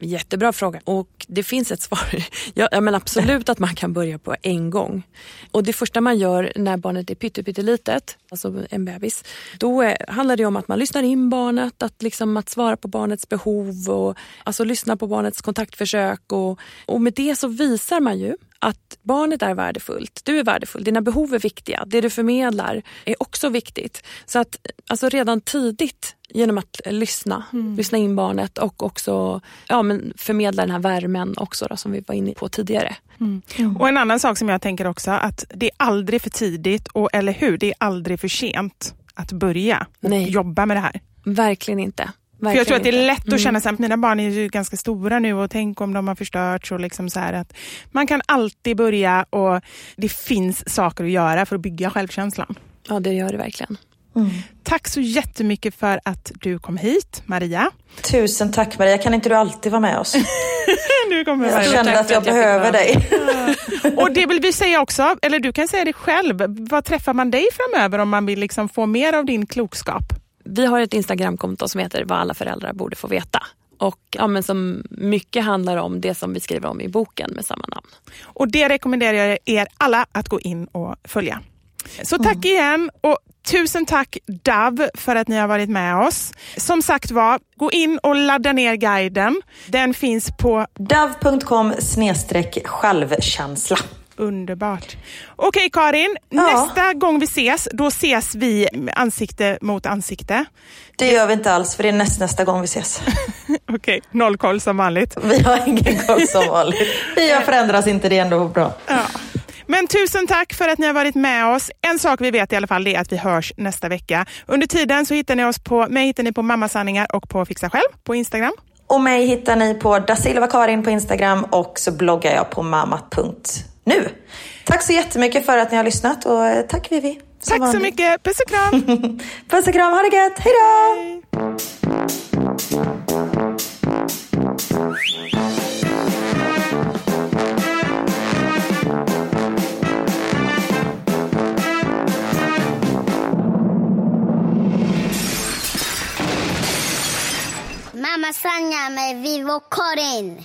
Jättebra fråga. Och det finns ett svar. Ja, ja, men absolut att man kan börja på en gång. Och det första man gör när barnet är pyttelitet, alltså en bebis, då är, handlar det om att man lyssnar in barnet, att, liksom, att svara på barnets behov och alltså lyssna på barnets kontaktförsök. Och, och med det så visar man ju att barnet är värdefullt, du är värdefull, dina behov är viktiga, det du förmedlar är också viktigt. Så att alltså redan tidigt genom att lyssna, lyssna in barnet och också ja, men förmedla den här värmen också då, som vi var inne på tidigare. Och en annan sak som jag tänker också, att det är aldrig för tidigt, och eller hur, det är aldrig för sent att börja Nej. jobba med det här. Verkligen inte. För jag tror att det är Verkligen lätt inte. Mm. att känna att mina barn är ju ganska stora nu och tänk om de har förstörts. Och liksom så här att man kan alltid börja och det finns saker att göra för att bygga självkänslan. Ja, det gör det verkligen. Tack så jättemycket för att du kom hit, Maria. Tusen tack Maria, kan inte du alltid vara med oss? Nu kommer Jag tack att jag att behöver dig. Och det vill vi säga också, eller du kan säga det själv. Vad träffar man dig framöver om man vill liksom få mer av din klokskap? Vi har ett Instagramkonto som heter Vad alla föräldrar borde få veta. Och ja, men som mycket handlar om det som vi skriver om i boken med samma namn. Och det rekommenderar jag er alla att gå in och följa. Så tack igen och tusen tack DAV för att ni har varit med oss. Som sagt var, gå in och ladda ner guiden. Den finns på Dav.com självkänsla. Underbart. Okej Karin, Ja. nästa gång vi ses, då ses vi ansikte mot ansikte. Det gör vi inte alls för det är näst, nästa gång vi ses. Okej, noll koll som vanligt. Vi har ingen koll som vanligt. Vi har förändrats inte, det är ändå bra. Ja. Men tusen tack för att ni har varit med oss. En sak vi vet i alla fall är att vi hörs nästa vecka. Under tiden så hittar ni oss på, mig hittar ni på Mammasanningar och på Fixa Själv på Instagram. Och mig hittar ni på Dasilva Karin på Instagram och så bloggar jag på mamma.nu. Tack så jättemycket för att ni har lyssnat och eh, tack Vivi. Tack så vanligt. mycket. Puss och kram. Puss och kram, ha det gött, hej då! Mamma Sanja med Vivo Karin.